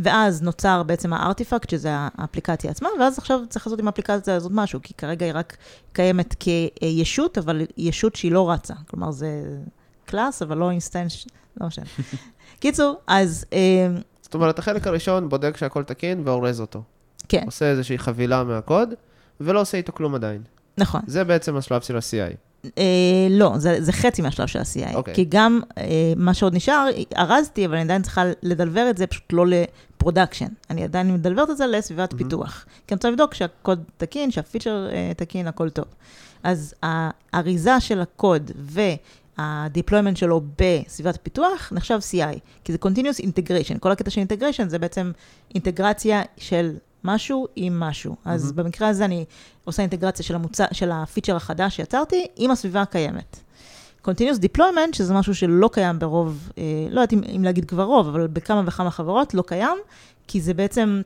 ואז נוצר בעצם ה artifact, שזה האפליקציה עצמה, ואז עכשיו צריך לעשות עם האפליקציה הזאת משהו, כי כרגע היא רק קיימת כישות, אבל ישות שהיא לא רצה. כלומר, זה class, אבל לא instance, לא משנה. [LAUGHS] קיצור, אז... אה, זאת אומרת, החלק הראשון בודק שהכל תקין ואורז אותו. כן. עושה איזושהי חבילה מהקוד, ולא עושה איתו כלום עדיין. נכון. זה בעצם השלב של ה-CI. אה, לא, זה, זה חצי מהשלב של ה-CI. אוקיי. כי גם אה, מה שעוד נשאר, ארזתי, אבל אני עדיין צריכה לדלבר את זה, פשוט לא ל production. אני עדיין מדלברת את זה לסביבת mm-hmm. פיתוח. כי אני רוצה לבדוק שהקוד תקין, שהפיצ'ר אה, תקין, הכל טוב. אז האריזה של הקוד וה-deployment שלו בסביבת פיתוח נחשב CI, כי זה Continuous Integration. כל הקטע של Integration זה בעצם אינטגרציה של משהו עם משהו. Mm-hmm. אז במקרה הזה אני עושה אינטגרציה של, המוצא, של הפיצ'ר החדש שיצרתי עם הסביבה הקיימת. Continuous Deployment, שזה משהו שלא קיים ברוב, אה, לא יודעת אם, להגיד כבר רוב, אבל בכמה וכמה חברות לא קיים, כי זה בעצם,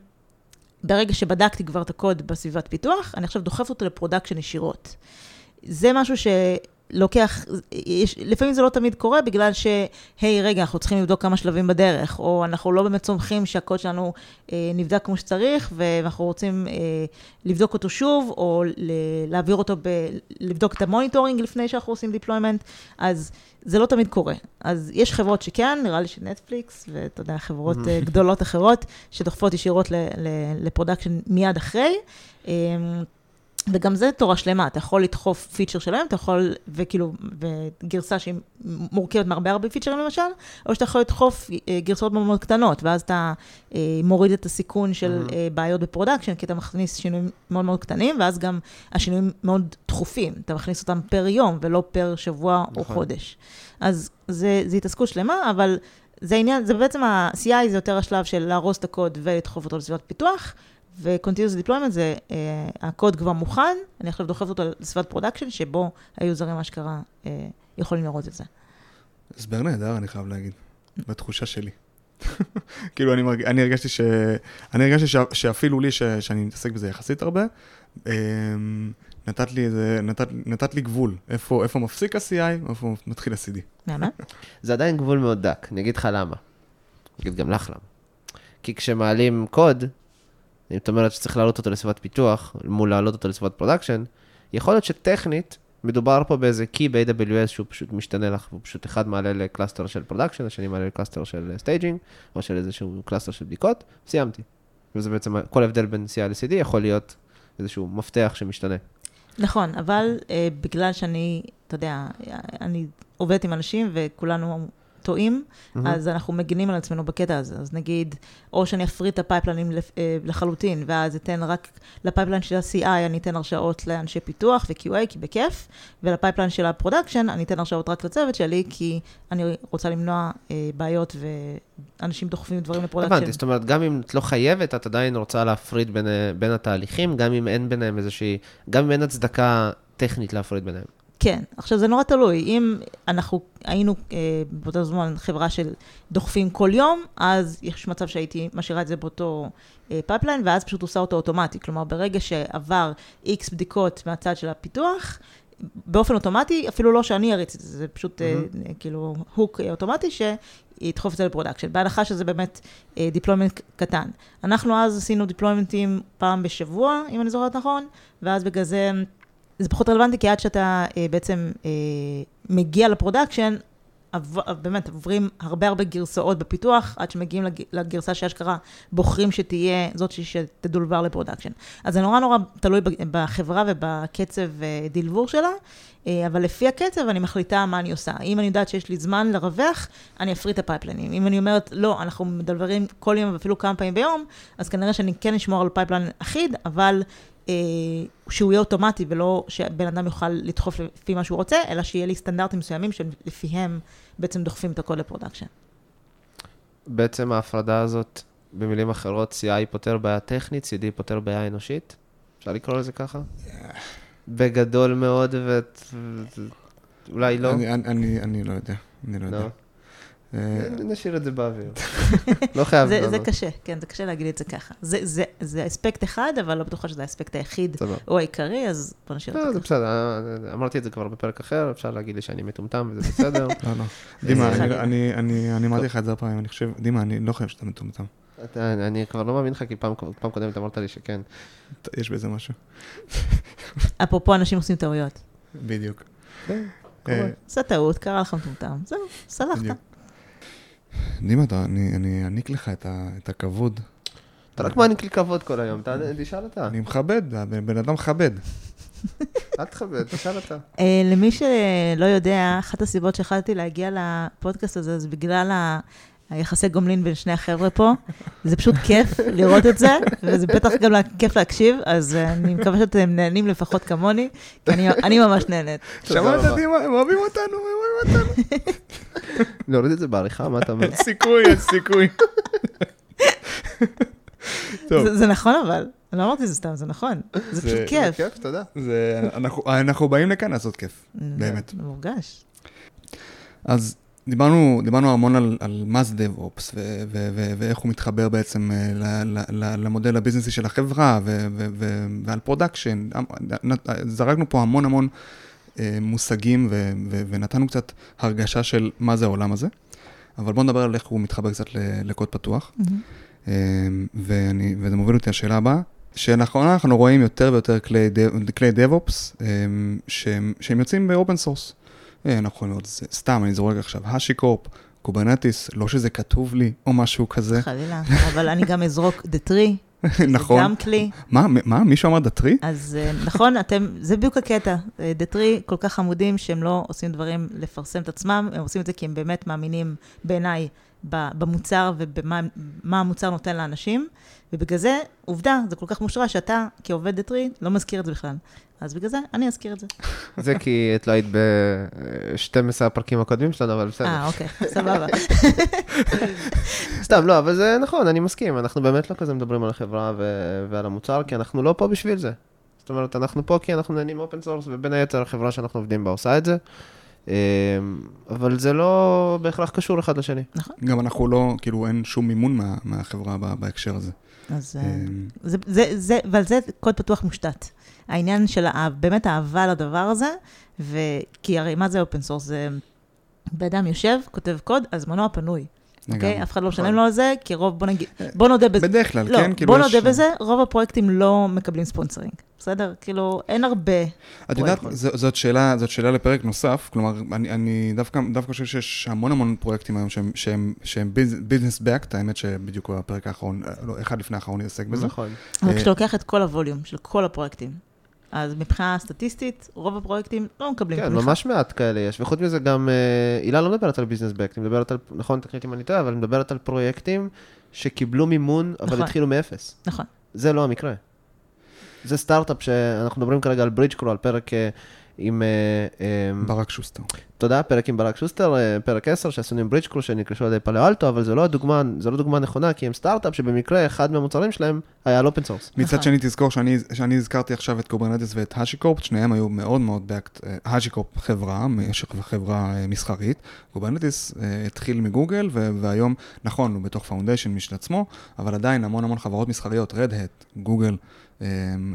ברגע שבדקתי כבר את הקוד בסביבת פיתוח, אני עכשיו דוחף אותו ל production ישירות. זה משהו ש... לוקח, יש, לפעמים זה לא תמיד קורה בגלל שהי, רגע, אנחנו צריכים לבדוק כמה שלבים בדרך, או אנחנו לא באמת סומכים שהקוד שלנו אה, נבדק כמו שצריך, ואנחנו רוצים אה, לבדוק אותו שוב, או ל- להעביר אותו, ב- לבדוק את ה monitoring לפני שאנחנו עושים deployment, אז זה לא תמיד קורה. אז יש חברות שכן, נראה לי שנטפליקס, ואתה יודע, חברות אה, [LAUGHS] גדולות אחרות, שדוחפות ישירות ל production מיד אחרי. אה, וגם זה תורה שלמה, אתה יכול לדחוף פיצ'ר שלם, אתה יכול, וכאילו, וגרסה שהיא מורכבת מהרבה הרבה פיצ'רים למשל, או שאתה יכול לדחוף אה, גרסאות מאוד מאוד קטנות, ואז אתה אה, מוריד את הסיכון של mm-hmm. בעיות ב production, כי אתה מכניס שינויים מאוד מאוד קטנים, ואז גם השינויים מאוד דחופים, אתה מכניס אותם per יום, ולא per שבוע נכון. או חודש. אז זה, זה התעסקות שלמה, אבל זה עניין, זה בעצם ה-CI זה יותר השלב של לארוז את הקוד ולדחוף אותו לסביבת פיתוח. ו-Continuous Deployment זה, uh, הקוד כבר מוכן, אני עכשיו דוחפת אותו לסביבת production, שבו היוזרים אשכרה uh, יכולים לראות את זה. הסבר נהדר, אני חייב להגיד, בתחושה שלי. [LAUGHS] כאילו, אני, מרג... אני הרגשתי, ש... אני הרגשתי ש... שאפילו לי, ש... שאני מתעסק בזה יחסית הרבה, אמ, נתת לי, איזה... נתת... נתת לי גבול, איפה, איפה מפסיק ה-CI, איפה מתחיל ה-CD. למה? זה עדיין גבול מאוד דק, אני אגיד לך למה. אני אגיד גם לך למה. כי כשמעלים קוד, אם את אומרת שצריך להעלות אותו לסביבת פיתוח, מול להעלות אותו לסביבת production, יכול להיות שטכנית, מדובר פה באיזה key ב-AWS שהוא פשוט משתנה לך, הוא פשוט אחד מעלה ל cluster של production, השני מעלה ל cluster של staging, או של איזשהו cluster של בדיקות, סיימתי. וזה בעצם, כל הבדל בין CI ל-CD יכול להיות איזשהו מפתח שמשתנה. נכון, אבל אה, בגלל שאני, אתה יודע, אני עובדת עם אנשים וכולנו טועים, mm-hmm. אז אנחנו מגינים על עצמנו בקטע הזה. אז נגיד, או שאני אפריד את ה pipelineים אה, לחלוטין, ואז אתן רק ל pipeline של ה-CI, אני אתן הרשאות לאנשי פיתוח ו-QA, כי בכיף, ול pipeline של ה production, אני אתן הרשאות רק לצוות שלי, כי אני רוצה למנוע אה, בעיות ואנשים דוחפים דברים ל production. הבנתי, זאת אומרת, גם אם את לא חייבת, את עדיין רוצה להפריד בין, בין התהליכים, גם אם אין ביניהם איזושהי, גם אם אין הצדקה טכנית להפריד ביניהם. כן, עכשיו זה נורא תלוי, אם אנחנו היינו אה, באותו זמן חברה של דוחפים כל יום, אז יש מצב שהייתי משאירה את זה באותו אה, pipeline, ואז פשוט עושה אותו אוטומטי. כלומר, ברגע שעבר איקס בדיקות מהצד של הפיתוח, באופן אוטומטי, אפילו לא שאני אריץ את זה, זה פשוט mm-hmm. אה, כאילו hook אוטומטי שידחוף את זה ל production, בהנחה שזה באמת אה, deployment קטן. אנחנו אז עשינו deploymentים פעם בשבוע, אם אני זוכרת נכון, ואז בגלל זה... זה פחות רלוונטי, כי עד שאתה אה, בעצם אה, מגיע ל production, עב, באמת עוברים הרבה הרבה גרסאות בפיתוח, עד שמגיעים לג, לגרסה שאשכרה בוחרים שתהיה זאת שתדולבר ל production. אז זה נורא נורא תלוי בחברה ובקצב אה, דלבור שלה, אה, אבל לפי הקצב אני מחליטה מה אני עושה. אם אני יודעת שיש לי זמן לרווח, אני אפריד את הפייפליינים. אם אני אומרת, לא, אנחנו מדלוורים כל יום ואפילו כמה פעמים ביום, אז כנראה שאני כן אשמור על pipeline אחיד, אבל שהוא יהיה אוטומטי ולא שבן אדם יוכל לדחוף לפי מה שהוא רוצה, אלא שיהיה לי סטנדרטים מסוימים שלפיהם בעצם דוחפים את הקוד ל production. בעצם ההפרדה הזאת, במילים אחרות, CI פותר בעיה טכנית, CD פותר בעיה אנושית? אפשר לקרוא לזה ככה? בגדול מאוד, ואולי לא. אני לא יודע, אני לא יודע. לא. אה, נשאיר את זה באוויר. [LAUGHS] לא חייב לענות. זה קשה, כן, זה קשה להגיד את זה ככה. זה אספקט אחד, אבל לא בטוחה שזה האספקט היחיד או העיקרי, אז בוא נשאיר את לא, זה ככה. זה בסדר, אמרתי את זה כבר בפרק אחר, אפשר להגיד לי שאני מטומטם וזה בסדר. [LAUGHS] לא, לא. דימה, אני אמרתי לך את זה הפעם, אני חושב, דימה, אני לא חושב שאתה מטומטם. אני כבר לא מאמין לך, כי פעם קודמת אמרת לי שכן. יש בזה משהו. [LAUGHS] אפרופו, אנשים עושים טעויות. בדיוק. אה, עושה טעות, קרה לך מטומטם, זהו, סלחת. דימה, אני אעניק לך את הכבוד. אתה רק מעניק לי כבוד כל היום, תשאל אתה. אני מכבד, בן אדם מכבד. [LAUGHS] אל תכבד, תשאל אתה. אה, למי שלא יודע, אחת הסיבות שהחלטתי להגיע לפודקאסט הזה, זה בגלל היחסי גומלין בין שני החבר'ה פה. זה פשוט כיף לראות את זה, וזה בטח גם כיף להקשיב, אז אני מקווה שאתם נהנים לפחות כמוני, כי אני ממש נהנית. שמעת, דימה, הם אוהבים אותנו, הם אוהבים אותנו. [LAUGHS] נוריד את זה בעריכה, מה אתה אומר? [LAUGHS] סיכוי, יש סיכוי. [LAUGHS] זה נכון אבל, אני לא אמרתי זה סתם, זה נכון. זה פשוט כיף. זה כיף, תודה. אנחנו באים לכאן לעשות כיף, באמת. זה מורגש. אז דיברנו, דיברנו המון על, על מה זה DevOps ו- ו- ו- ואיך הוא מתחבר בעצם אה, ל- ל- למודל הביזנסי של החברה ו- ו- ו- ועל production. זרקנו פה המון המון אה, מושגים ו- ו- ונתנו קצת הרגשה של מה זה העולם הזה, אבל בואו נדבר על איך הוא מתחבר קצת לקוד פתוח. Mm-hmm. ואני, וזה מוביל אותי לשאלה הבאה, שלאחרונה אנחנו רואים יותר ויותר כלי, כלי DevOps שהם, שהם יוצאים ב open source. אה, את זה, סתם, אני זורק עכשיו, HashiCorp, Kubernetes, לא שזה כתוב לי או משהו כזה. חלילה, אבל אני גם אזרוק Datree. נכון. זה גם כלי. מה, מה, מישהו אמר Datree? אז אה, נכון, אתם, זה בדיוק הקטע. Datree כל כך חמודים שהם לא עושים דברים לפרסם את עצמם, הם עושים את זה כי הם באמת מאמינים בעיניי במוצר ובמה המוצר נותן לאנשים, ובגלל זה, עובדה, זה כל כך מושרש שאתה, כעובד Datree, לא מזכיר את זה בכלל. אז בגלל זה, אני אזכיר את זה. זה כי את לא היית ב-12 הפרקים הקודמים שלנו, אבל בסדר. אה, אוקיי, סבבה. סתם, לא, אבל זה נכון, אני מסכים. אנחנו באמת לא כזה מדברים על החברה ועל המוצר, כי אנחנו לא פה בשביל זה. זאת אומרת, אנחנו פה כי אנחנו נהנים open source, ובין היתר החברה שאנחנו עובדים בה עושה את זה. אמ, אבל זה לא בהכרח קשור אחד לשני. נכון. גם אנחנו לא, כאילו, אין שום מימון מה, מהחברה בהקשר הזה. אז אמ, זה, זה, זה, ועל זה קוד פתוח מושתת. העניין של באמת האהבה לדבר הזה, וכי הרי מה זה open source? זה בן אדם יושב, כותב קוד, בזמנו הפנוי. אוקיי? אף אחד לא משלם נכון. לו על זה, כי רוב, בוא נגיד, בוא נודה בזה. בדרך כלל, לא, כן? כאילו בוא נודה בזה, רוב הפרויקטים לא מקבלים sponsoring, בסדר? כאילו, אין הרבה את יודעת, זאת שאלה, זאת שאלה לפרק נוסף, כלומר, אני, אני דווקא, דווקא חושב שיש המון המון פרויקטים היום שהם, שהם, שהם business backed, האמת שבדיוק הפרק האחרון, לא, אחד לפני האחרון יעסק בזה. נכון. אבל כשאתה לוקח את כל ה volume של כל הפרויקטים, אז מבחינה סטטיסטית, רוב הפרויקטים לא מקבלים כן, ממש מעט כאלה יש, וחוץ מזה גם, אה, הילה לא מדברת על business backed, היא מדברת על, נכון, תקני אותי אם אני טועה, אבל היא מדברת על פרויקטים שקיבלו מימון, אבל נכון. התחילו מאפס. נכון. זה לא המקרה. זה סטארט-אפ שאנחנו מדברים כרגע על Bridgecrew, על פרק עם... אה, אה, ברק שוסטר. תודה, פרק עם ברק שוסטר, אה, פרק 10, שעשינו עם Bridgecrew שנרכשו על ידי Palo Alto, אבל זו לא הדוגמה, זו לא דוגמה נכונה, כי הם סטארט-אפ שבמקרה אחד מהמוצרים שלהם היה על open source. מצד נכון. שני, תזכור שאני, שאני הזכרתי עכשיו את Kubernetes ואת HashiCorp, שניהם היו מאוד מאוד backed, HashiCorp חברה, חברה מסחרית, Kubernetes אה, התחיל מגוגל, והיום, נכון, הוא בתוך foundation משל עצמו, אבל עדיין המון המון חברות מסחריות, Red Hat, גוגל,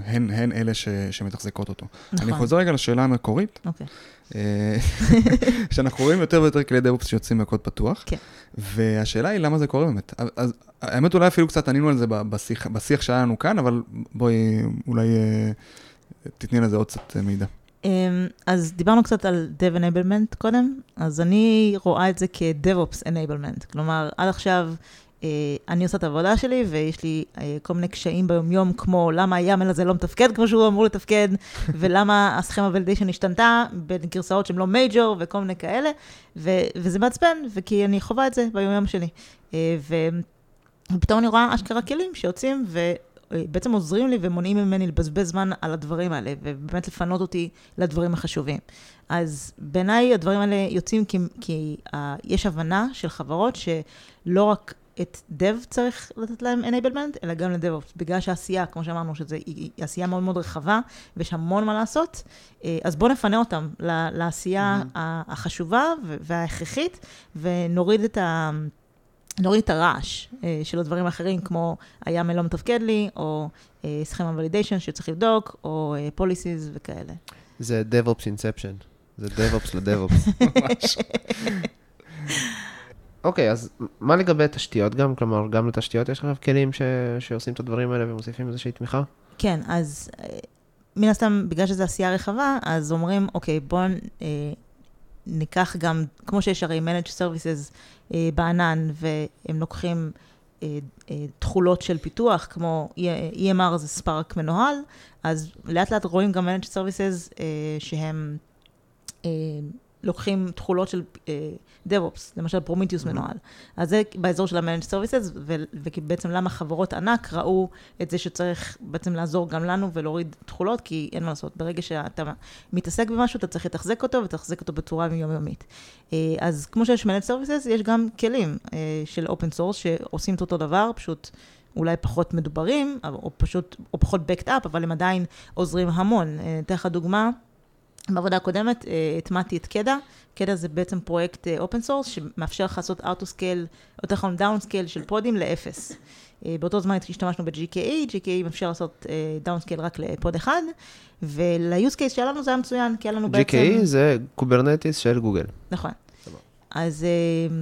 הן, הן אלה ש- שמתחזקות אותו. נכון. אני חוזר רגע לשאלה המקורית, אוקיי. אה, [LAUGHS] שאנחנו רואים יותר ויותר כלי דאב-אופס שיוצאים מהקוד פתוח, כן. והשאלה היא למה זה קורה באמת. אז האמת אולי אפילו קצת ענינו על זה בשיח, בשיח שהיה לנו כאן, אבל בואי אולי אה, תתני לזה עוד קצת אה, מידע. אמ, אז דיברנו קצת על Dev Enablement קודם, אז אני רואה את זה כ-DevOps Enablement. כלומר, עד עכשיו אני עושה את העבודה שלי, ויש לי אה, כל מיני קשיים ביומיום, כמו למה היאמל הזה לא מתפקד כמו שהוא אמור לתפקד, [LAUGHS] ולמה הסכמה ולידיישן השתנתה בין גרסאות שהן לא מייג'ור וכל מיני כאלה, ו- וזה מעצבן, וכי אני חווה את זה ביומיום שלי. אה, ו- ופתאום אני רואה אשכרה כלים שיוצאים ובעצם עוזרים לי ומונעים ממני לבזבז זמן על הדברים האלה, ובאמת לפנות אותי לדברים החשובים. אז בעיניי הדברים האלה יוצאים כי, כי uh, יש הבנה של חברות שלא רק את Dev צריך לתת להם enablement, אלא גם ל-DevOps. בגלל שהעשייה, כמו שאמרנו, שזו עשייה מאוד מאוד רחבה, ויש המון מה לעשות, אה, אז בואו נפנה אותם לעשייה Mhm. החשובה וההכרחית, ונוריד את ה... נוריד את הרעש אה, של הדברים האחרים, כמו היאמל לא מתפקד לי, או סכמה ולידיישן שצריך לבדוק, או פוליסיז וכאלה. זה DevOps Inception, זה DevOps [LAUGHS] ל-DevOps. ממש. [LAUGHS] אוקיי, אז מה לגבי תשתיות גם? כלומר, גם לתשתיות יש עכשיו כלים ש... שעושים את הדברים האלה ומוסיפים איזושהי תמיכה? כן, אז אה, מן הסתם, בגלל שזו עשייה רחבה, אז אומרים, אוקיי, בואו אה, ניקח גם, כמו שיש הרי Managed Services אה, בענן, והם לוקחים אה, אה, תכולות של פיתוח, כמו EMR זה Spark מנוהל, אז לאט לאט רואים גם Managed Services אה, שהם אה, לוקחים תכולות של אה, DevOps, למשל Prometheus. מנוהל. אז זה באזור של ה-Managed Services, ובעצם למה חברות ענק ראו את זה שצריך בעצם לעזור גם לנו ולהוריד תכולות, כי אין מה לעשות, ברגע שאתה מתעסק במשהו, אתה צריך לתחזק אותו ותחזק אותו בצורה יומיומית. אה, אז כמו שיש Managed Services, יש גם כלים אה, של Open Source שעושים את אותו דבר, פשוט אולי פחות מדוברים, או פשוט, או פחות backed up, אבל הם עדיין עוזרים המון. אתן לך דוגמה. בעבודה הקודמת אה, הטמעתי את קדה, KEDA זה בעצם פרויקט open source שמאפשר לך לעשות autoscale, יותר נכון downscale של פודים לאפס. אה, באותו זמן השתמשנו ב-GKE, GKE מאפשר לעשות downscale רק ל pod אחד, ול-use case שלנו זה היה מצוין, כי היה לנו בעצם... GKE זה Kubernetes של גוגל. נכון. אז, אה,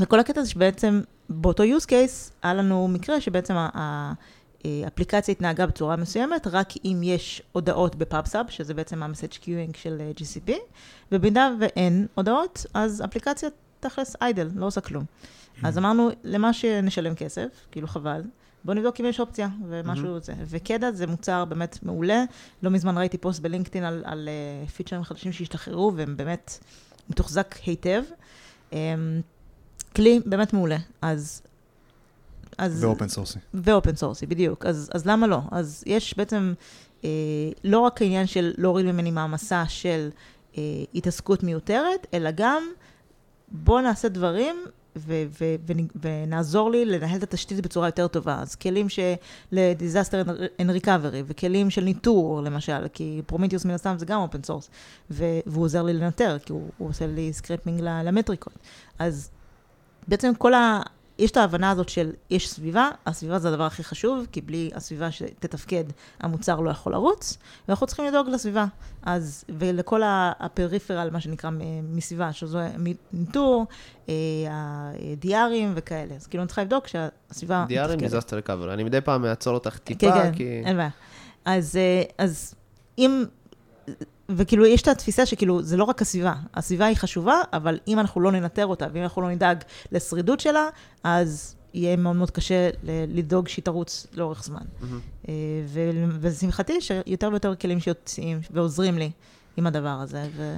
וכל הקטע זה שבעצם באותו use case היה לנו מקרה שבעצם האפליקציה התנהגה בצורה מסוימת, רק אם יש הודעות ב Pub/Sub, שזה בעצם ה-message queuing של אה, GCP, ובמידה ואין הודעות, אז אפליקציה תכלס idle, לא עושה כלום. אז אמרנו, למה שנשלם כסף, כאילו חבל, בואו נבדוק אם יש אופציה, ומשהו זה. ו KEDA זה מוצר באמת מעולה. לא מזמן ראיתי פוסט בלינקדאין על, על uh, פיצ'רים חדשים שהשתחררו, והם באמת מתוחזק היטב. Um, כלי באמת מעולה. אז... אז ו open source י. ו open source י, בדיוק. אז, אז למה לא? אז יש בעצם אה, לא רק העניין של להוריד ממני מעמסה של אה, התעסקות מיותרת, אלא גם בוא נעשה דברים ו- ו- ו- ונעזור לי לנהל את התשתית בצורה יותר טובה. אז כלים של disaster and recovery, וכלים של ניטור, למשל, כי Prometheus מן הסתם זה גם open source, והוא עוזר לי לנטר, כי הוא, הוא עושה לי scraping למטריקות. אז בעצם כל. יש את ההבנה הזאת של יש סביבה, הסביבה זה הדבר הכי חשוב, כי בלי הסביבה שתתפקד, המוצר לא יכול לרוץ, ואנחנו צריכים לדאוג לסביבה. אז, ולכל ה peripheral, מה שנקרא, מסביבה, שזו ניטור, אה, ה DR ים וכאלה. אז כאילו אני צריכה לבדוק שהסביבה DR ים מתפקדת. disaster recovery. אני מדי פעם אעצור אותך כן, טיפה, כן, כי... אין בעיה. אז, אה, אז אם, וכאילו יש את התפיסה שכאילו זה לא רק הסביבה, הסביבה היא חשובה, אבל אם אנחנו לא ננטר אותה, ואם אנחנו לא נדאג לשרידות שלה, אז יהיה מאוד מאוד קשה לדאוג שהיא תרוץ לאורך זמן. ו- ולשמחתי יש יותר ויותר כלים שיוצאים ועוזרים לי עם הדבר הזה, ו...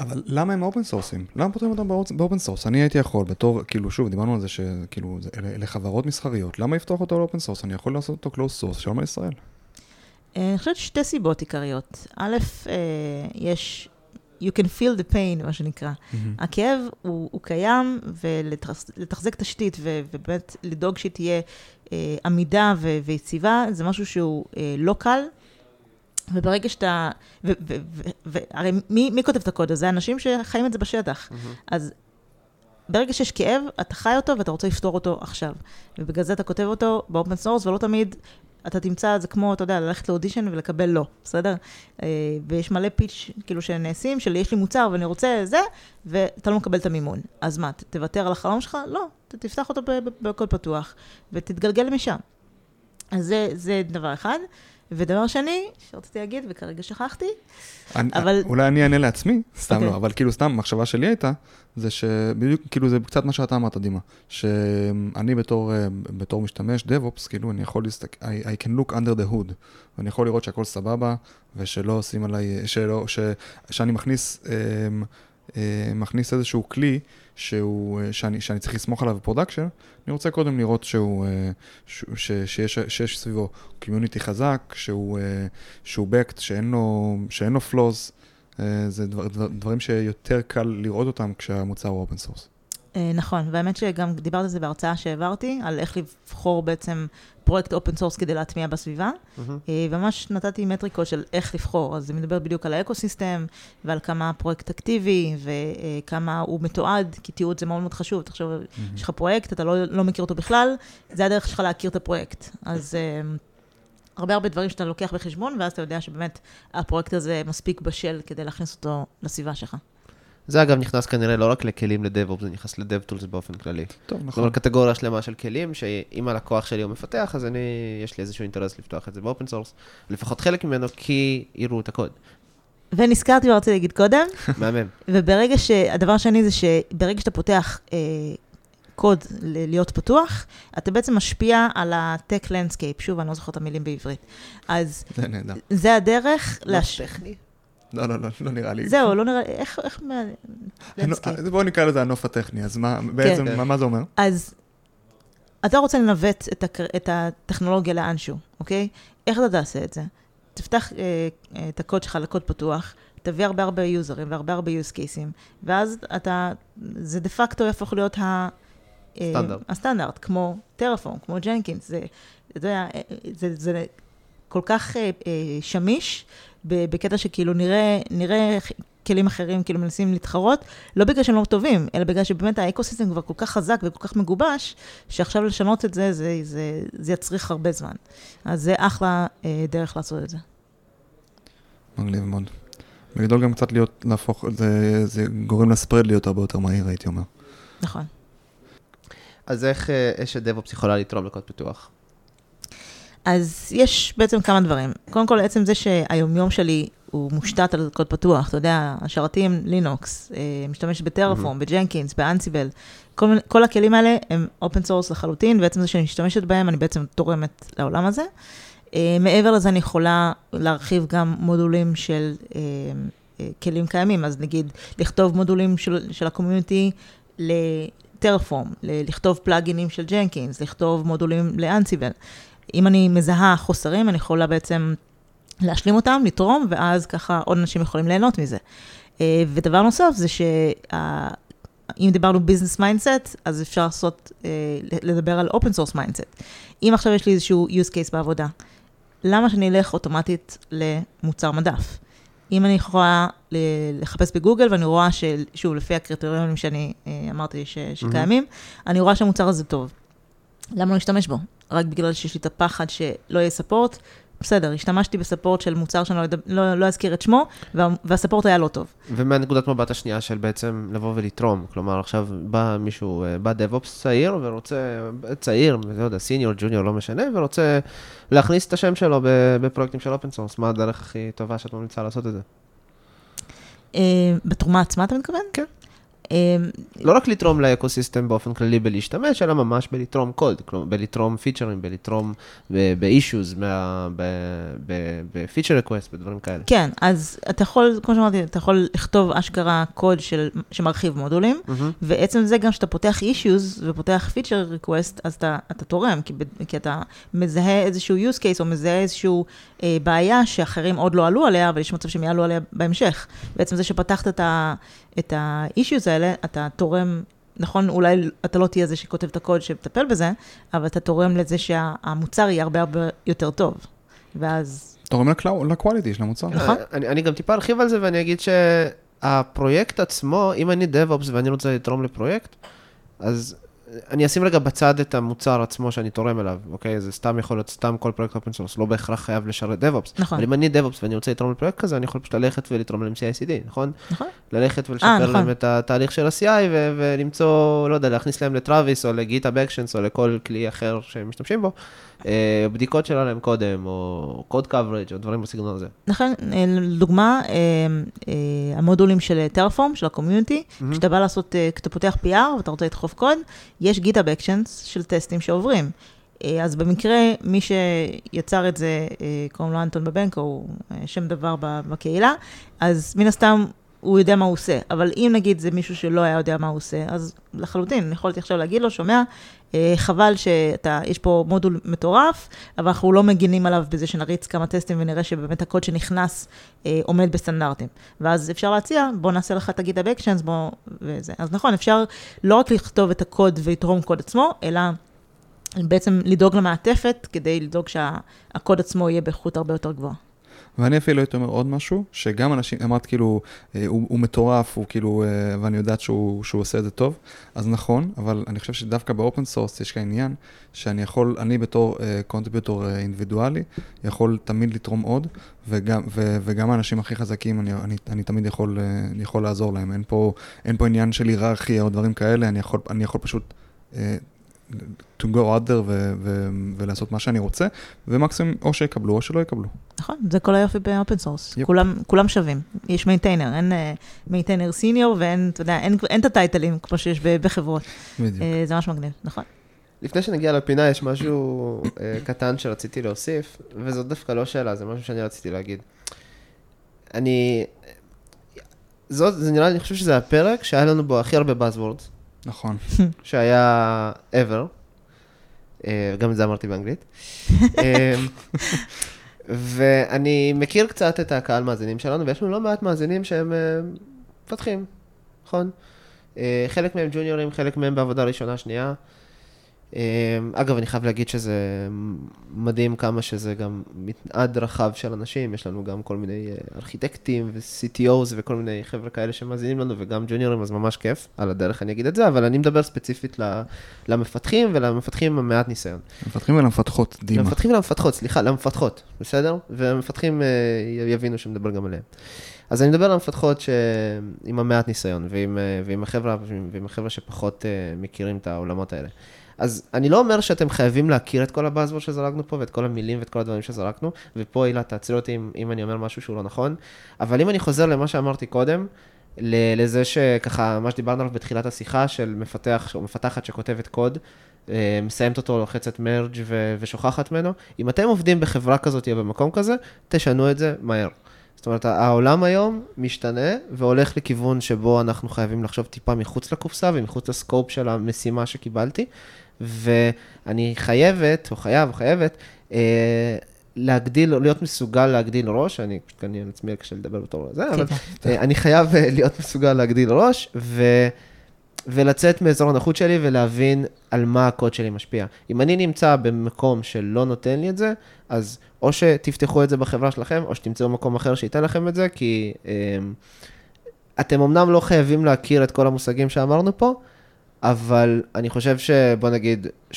אבל למה הם open source-ים? למה פותרים אותם ב open source? אני הייתי יכול, בתור, כאילו, שוב, דיברנו על זה שכאילו, אלה חברות מסחריות, למה לפתוח אותו ל open source? אני יכול לעשות אותו closed source, שלום על ישראל. אני חושבת שתי סיבות עיקריות. א', אה, יש, you can feel the pain, מה שנקרא. מהמם. הכאב הוא, הוא קיים, ולתחזק תשתית ו- ובאמת לדאוג שהיא תהיה אה, עמידה ו- ויציבה, זה משהו שהוא אה, לא קל. וברגע שאתה, והרי מי, מי כותב את הקוד הזה? אנשים שחיים את זה בשטח. אז ברגע שיש כאב, אתה חי אותו ואתה רוצה לפתור אותו עכשיו. ובגלל זה אתה כותב אותו ב open source, ולא תמיד אתה תמצא, זה כמו, אתה יודע, ללכת לאודישן ולקבל לא, בסדר? אה, ויש מלא pitch כאילו שנעשים, של יש לי מוצר ואני רוצה זה, ואתה לא מקבל את המימון. אז מה, תוותר על החלום שלך? לא, תפתח אותו בקוד פתוח, ותתגלגל משם. אז זה, זה דבר אחד. ודבר שני, שרציתי להגיד, וכרגע שכחתי, אני, אבל- אולי אני אענה לעצמי, סתם אוקיי. לא, אבל כאילו סתם מחשבה שלי הייתה, זה שבדיוק, כאילו זה קצת מה שאתה אמרת, דימה, שאני בתור, אה, בתור משתמש DevOps, כאילו אני יכול להסתכל, I, I can look under the hood, ואני יכול לראות שהכל סבבה, ושלא עושים עליי, שלא, ש, שאני מכניס, אה, מכניס איזשהו כלי שהוא, אה, שאני, שאני צריך לסמוך עליו ב production, אני רוצה קודם לראות שהוא, אה, ש, ש, שיש, שיש סביבו community חזק, שהוא, אה, שהוא backed, שאין לו, שאין לו אה, זה דבר, דבר, דברים שיותר קל לראות אותם כשהמוצר הוא open source. אה, נכון, והאמת שגם דיברתי על זה בהרצאה שהעברתי, על איך לבחור בעצם פרויקט open source כדי להטמיע בסביבה, אה, וממש נתתי מטריקות של איך לבחור, אז זה מדבר בדיוק על ה ecosystem, ועל כמה הפרויקט אקטיבי, וכמה הוא מתועד, כי תיעוד זה מאוד מאוד חשוב. תחשוב, יש לך פרויקט, אתה לא, לא מכיר אותו בכלל, זה הדרך שלך להכיר את הפרויקט. אז אה, הרבה הרבה דברים שאתה לוקח בחשבון, ואז אתה יודע שבאמת הפרויקט הזה מספיק בשל כדי להכניס אותו לסביבה שלך. זה אגב נכנס כנראה לא רק לכלים ל DevOps, זה נכנס ל dev tools באופן כללי. טוב, זאת נכון. אומרת, קטגוריה שלמה של כלים, שאם הלקוח שלי הוא מפתח, אז אני, יש לי איזשהו אינטרס לפתוח את זה ב open source, לפחות חלק ממנו, כי יראו את הקוד. ונזכרתי מה רציתי להגיד קודם, [LAUGHS] מהמם. וברגע ש... הדבר השני זה שברגע שאתה פותח אה, קוד ל- להיות פתוח, אתה בעצם משפיע על ה tech landscape. שוב, אני לא זוכרת את המילים בעברית. אז זה נהדר. זה הדרך... להש... טכני? לא, לא, לא, לא נראה לי. זהו, לא נראה... איך... איך... מה- landscape. בואו נקרא לזה הנוף הטכני, אז מה, בעצם, כן. מה, מה זה אומר? אז אתה רוצה לנווט את, הקר... את הטכנולוגיה לאנשהו, אוקיי? איך אתה תעשה את זה? תפתח אה, אה, את הקוד שלך לקוד פתוח, תביא הרבה הרבה יוזרים והרבה הרבה use cases, ואז אתה, זה דה פקטו יהפוך להיות ה... אה, סטנדרט. הסטנדרט, כמו טרפורם, כמו ג'נקינס, זה, אתה יודע, אה, זה, זה כל כך אה, אה, שמיש, בקטע שכאילו נראה, נראה כלים אחרים כאילו מנסים להתחרות, לא בגלל שהם לא טובים, אלא בגלל שבאמת האקוסיסטם כבר כל כך חזק וכל כך מגובש, שעכשיו לשנות את זה, זה, זה, זה יצריך הרבה זמן. אז זה אחלה אה, דרך לעשות את זה. מגניב מאוד. בגדול גם קצת להיות, להפוך, זה, זה גורם לספרד להיות הרבה יותר מהיר, הייתי אומר. נכון. אז איך אה, אשת דב-אופס יכולה לתרום לקוד פתוח? אז יש בעצם כמה דברים. קודם כל, עצם זה שהיומיום שלי הוא מושתת על קוד פתוח, אתה יודע, השרתים, לינוקס, אה, משתמש ב Terraform, ב Jenkins, ב Ansible, כל, מיני- כל הכלים האלה הם open source לחלוטין, ועצם זה שאני משתמשת בהם, אני בעצם תורמת לעולם הזה. אה, מעבר לזה, אני יכולה להרחיב גם מודולים של אה, כלים קיימים, אז נגיד, לכתוב מודולים של, של ה community ל Terraform, לכתוב plugin-ים של Jenkins, לכתוב מודולים ל Ansible. אם אני מזהה חוסרים, אני יכולה בעצם להשלים אותם, לתרום, ואז ככה עוד אנשים יכולים ליהנות מזה. אה, ודבר נוסף זה שאם דיברנו business mindset, אז אפשר לעשות, אה, לדבר על open source mindset. אם עכשיו יש לי איזשהו use case בעבודה, למה שאני אלך אוטומטית למוצר מדף? אם אני יכולה לחפש בגוגל ואני רואה ששוב, לפי הקריטריונים שאני אה, אמרתי ש- שקיימים, אני רואה שהמוצר הזה טוב. למה לא להשתמש בו? רק בגלל שיש לי את הפחד שלא יהיה support? בסדר, השתמשתי ב support של מוצר שאני לא, לא, לא אזכיר את שמו, וה, וה support היה לא טוב. ומהנקודת מבט השנייה של בעצם לבוא ולתרום, כלומר עכשיו בא מישהו, אה, בא DevOps צעיר ורוצה, צעיר, לא יודע, senior, junior, לא משנה, ורוצה להכניס את השם שלו בפרויקטים של open source, מה הדרך הכי טובה שאת ממליצה לעשות את זה? אה, בתרומה עצמה אתה מתכוון? כן. אמ, לא רק לתרום ל ecosystem באופן כללי בלהשתמש, אלא ממש בלתרום קוד, כלומר, בלתרום feature-ים, בלתרום ב-issues, בפיצ'ר ריקווסט, בדברים כאלה. כן, אז אתה יכול, כמו שאמרתי, אתה יכול לכתוב אשכרה קוד של, שמרחיב מודולים, מהמם. ועצם זה גם שאתה פותח issues ופותח feature request, אז אתה, אתה תורם, כי, כי אתה מזהה איזשהו use case או מזהה איזשהו אה, בעיה שאחרים עוד לא עלו עליה, אבל יש מצב שהם יעלו עליה בהמשך. בעצם זה שפתחת את ה-issues האלה, אתה תורם, נכון, אולי אתה לא תהיה זה שכותב את הקוד שמטפל בזה, אבל אתה תורם לזה שהמוצר יהיה הרבה הרבה יותר טוב. ואז, תורם לקלאו- ל quality של המוצר. נכון. אה, אני, אני גם טיפה ארחיב על זה ואני אגיד שהפרויקט עצמו, אם אני DevOps ואני רוצה לתרום לפרויקט, אז אני אשים רגע בצד את המוצר עצמו שאני תורם אליו, אוקיי? זה סתם יכול להיות סתם כל פרויקט open source, לא בהכרח חייב לשרת DevOps. נכון. אבל אם אני DevOps ואני רוצה לתרום לפרויקט כזה, אני יכול פשוט ללכת ולתרום להם CI/CD, נכון? נכון? ללכת אה, ולשפר נכון. להם את התהליך של ה-CI ו- ולמצוא, לא יודע, להכניס להם ל Travis או ל GitHub Actions או לכל כלי אחר שהם משתמשים בו, אה, בדיקות שלא היה להם קודם, או קוד coverage או דברים בסגנון הזה. לכן, אה, לדוגמה, אה, אה, המודולים של Terraform, של ה community, כשאתה בא לעשות, אה, כשאתה פותח PR ואתה רוצה לדחוף קוד, יש GitHub Actions של test-ים שעוברים. אה, אז במקרה, מי שיצר את זה, אה, קוראים לו אנטון באבנקו, הוא אה, שם דבר בקהילה, אז מן הסתם הוא יודע מה הוא עושה. אבל אם נגיד זה מישהו שלא היה יודע מה הוא עושה, אז לחלוטין, יכולתי עכשיו להגיד לו, שומע, אה, חבל שאתה, יש פה מודול מטורף, אבל אנחנו לא מגינים עליו בזה שנריץ כמה טסטים ונראה שבאמת הקוד שנכנס אה, עומד בסטנדרטים. ואז אפשר להציע, בוא נעשה לך את הגיטאב אקשנס, בוא, וזה. אז נכון, אפשר לא רק לכתוב את הקוד ויתרום קוד עצמו, אלא בעצם לדאוג למעטפת, כדי לדאוג שהקוד עצמו יהיה באיכות הרבה יותר גבוהה. ואני אפילו הייתי אומר עוד משהו, שגם אנשים, אמרת כאילו, אה, הוא, הוא מטורף, הוא כאילו, אה, ואני יודעת שהוא, שהוא עושה את זה טוב, אז נכון, אבל אני חושב שדווקא ב open source יש כאן עניין, שאני יכול, אני בתור contributor uh, אינדיבידואלי, יכול תמיד לתרום עוד, וגם, ו, וגם האנשים הכי חזקים, אני, אני, אני תמיד יכול, יכול לעזור להם. אין פה, אין פה עניין של היררכיה או דברים כאלה, אני יכול, אני יכול פשוט... Uh, to go out there ו- ו- ולעשות מה שאני רוצה, ומקסימום או שיקבלו או שלא יקבלו. נכון, זה כל היופי ב open source. Yup. כולם, כולם שווים. יש maintainer, אין maintainer senior ואין, אתה יודע, אין, אין את ה title-ים כמו שיש ב- בחברות. בדיוק. אה, זה ממש מגניב, נכון. לפני שנגיע לפינה, יש משהו אה, קטן שרציתי להוסיף, וזאת דווקא לא שאלה, זה משהו שאני רציתי להגיד. אני... זאת, זה נראה לי, אני חושב שזה הפרק שהיה לנו בו הכי הרבה buzzwords, נכון. שהיה ever. אה, גם את זה אמרתי באנגלית. אה, ואני מכיר קצת את הקהל מאזינים שלנו, ויש לנו לא מעט מאזינים שהם אה, מפתחים, נכון? חלק מהם ג'וניורים, חלק מהם בעבודה ראשונה, שנייה. אה, אגב, אני חייב להגיד שזה מדהים כמה שזה גם מנעד רחב של אנשים, יש לנו גם כל מיני אה, ארכיטקטים ו-CTOs וכל מיני חבר'ה כאלה שמאזינים לנו, וגם ג'וניורים, אז ממש כיף, על הדרך אני אגיד את זה, אבל אני מדבר ספציפית למפתחים ולמפתחים עם מעט ניסיון. למפתחים ולמפתחות, דימה. למפתחים ולמפתחות, סליחה, למפתחות, בסדר? והמפתחים אה, יבינו שמדבר גם עליהם. אז אני מדבר על המפתחות שעם המעט ניסיון, ועם, אה, ועם, החבר'ה, ועם החבר'ה שפחות מכירים את העולמות האלה. אז אני לא אומר שאתם חייבים להכיר את כל הבאזוורד שזרקנו פה, ואת כל המילים ואת כל הדברים שזרקנו, ופה הילה, תעצרי אותי אם, אם אני אומר משהו שהוא לא נכון, אבל אם אני חוזר למה שאמרתי קודם, לזה שככה, מה שדיברנו עליו בתחילת השיחה, של מפתח או מפתחת שכותבת קוד, אה, מסיימת אותו, לוחצת מרג' ו- ושוכחת ממנו. אם אתם עובדים בחברה כזאת או במקום כזה, תשנו את זה מהר. זאת אומרת, העולם היום משתנה והולך לכיוון שבו אנחנו חייבים לחשוב טיפה מחוץ לקופסה ומחוץ לסקופ של המשימה שקיבלתי, ואני חייבת, או חייב, או חייבת, אה, להגדיל, להיות מסוגל להגדיל ראש, אני פשוט על עצמי קשה לדבר בתור זה, אבל כן. אה, אני חייב אה, להיות מסוגל להגדיל ראש, ו... ולצאת מאזור הנוחות שלי ולהבין על מה הקוד שלי משפיע. אם אני נמצא במקום שלא נותן לי את זה, אז או שתפתחו את זה בחברה שלכם, או שתמצאו מקום אחר שייתן לכם את זה, כי אתם אמנם לא חייבים להכיר את כל המושגים שאמרנו פה, אבל אני חושב שבוא נגיד 30-40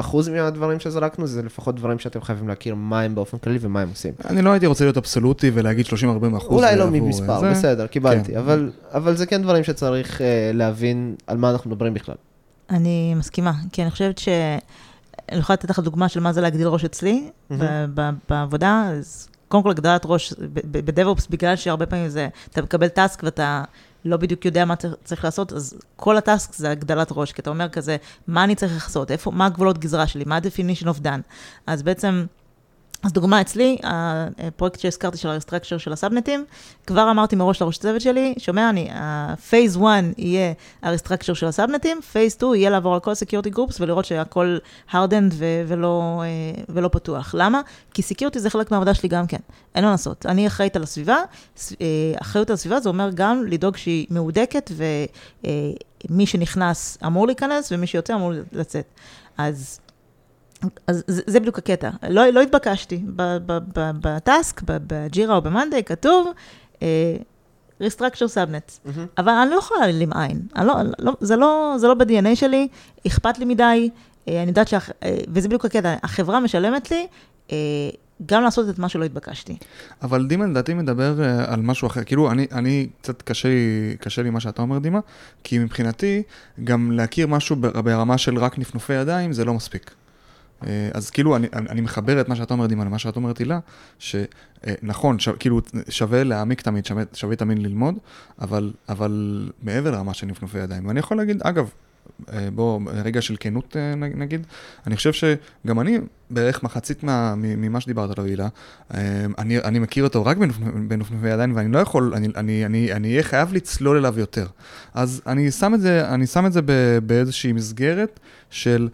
אחוז מהדברים שזרקנו, זה לפחות דברים שאתם חייבים להכיר מה הם באופן כללי ומה הם עושים. אני לא הייתי רוצה להיות אבסולוטי ולהגיד 30-40 אחוז. אולי לא ממספר, זה. בסדר, קיבלתי, כן. אבל, אבל זה כן דברים שצריך אה, להבין על מה אנחנו מדברים בכלל. אני מסכימה, כי אני חושבת ש... אני יכולה לתת לך דוגמה של מה זה להגדיל ראש אצלי ב- בעבודה, אז קודם כל הגדלת ראש ב-DevOps, בגלל שהרבה פעמים זה, אתה מקבל טאסק ואתה לא בדיוק יודע מה צריך, לעשות, אז כל הטאסק זה הגדלת ראש, כי אתה אומר כזה, מה אני צריך לעשות, איפה, מה הגבולות גזרה שלי, מה ה-definition of done. אז בעצם... אז דוגמה אצלי, הפרויקט שהזכרתי של ה restructure של הסאבנטים, כבר אמרתי מראש לראש צוות שלי, שומע אני, phase 1 יהיה ה restructure של הסאבנטים, phase 2 יהיה לעבור על כל security groups ולראות שהכל hardened ולא, אה, ולא פתוח. למה? כי security זה חלק מהעבודה שלי גם כן, אין מה לעשות. אני אחראית על הסביבה, אה, אחריות על הסביבה זה אומר גם לדאוג שהיא מהודקת ומי אה, שנכנס אמור להיכנס ומי שיוצא אמור לצאת. אז אז זה, זה בדיוק הקטע. לא, לא התבקשתי. בטאסק, בג'ירה או במאנדיי, כתוב, uh, restructure subnets. Mm-hmm. אבל אני לא יכולה להעלים עין. לא, לא, זה, לא, זה לא ב-DNA שלי, אכפת לי מדי, uh, אני יודעת ש... Uh, וזה בדיוק הקטע, החברה משלמת לי, uh, גם לעשות את מה שלא התבקשתי. אבל דימה לדעתי מדבר על משהו אחר, כאילו אני, אני קצת קשה לי, קשה לי מה שאתה אומר דימה, כי מבחינתי גם להכיר משהו ברמה של רק נפנופי ידיים זה לא מספיק. אה, אז כאילו, אני, אני מחבר את מה שאתה אומרת, דימה, למה שאת אומרת, הילה, שנכון, ש, כאילו, שווה להעמיק תמיד, שווה, שווה תמיד ללמוד, אבל, אבל מעבר לרמה של נפנופי ידיים. ואני יכול להגיד, אגב, אה, בוא, רגע של כנות אה, נגיד, אני חושב שגם אני, בערך מחצית מה, ממה שדיברת עליו, הילה, אני, אני מכיר אותו רק בנופנופי ידיים, ואני לא יכול, אני, אני אהיה חייב לצלול אליו יותר. אז אני שם את זה, אני שם את זה באיזושהי מסגרת של...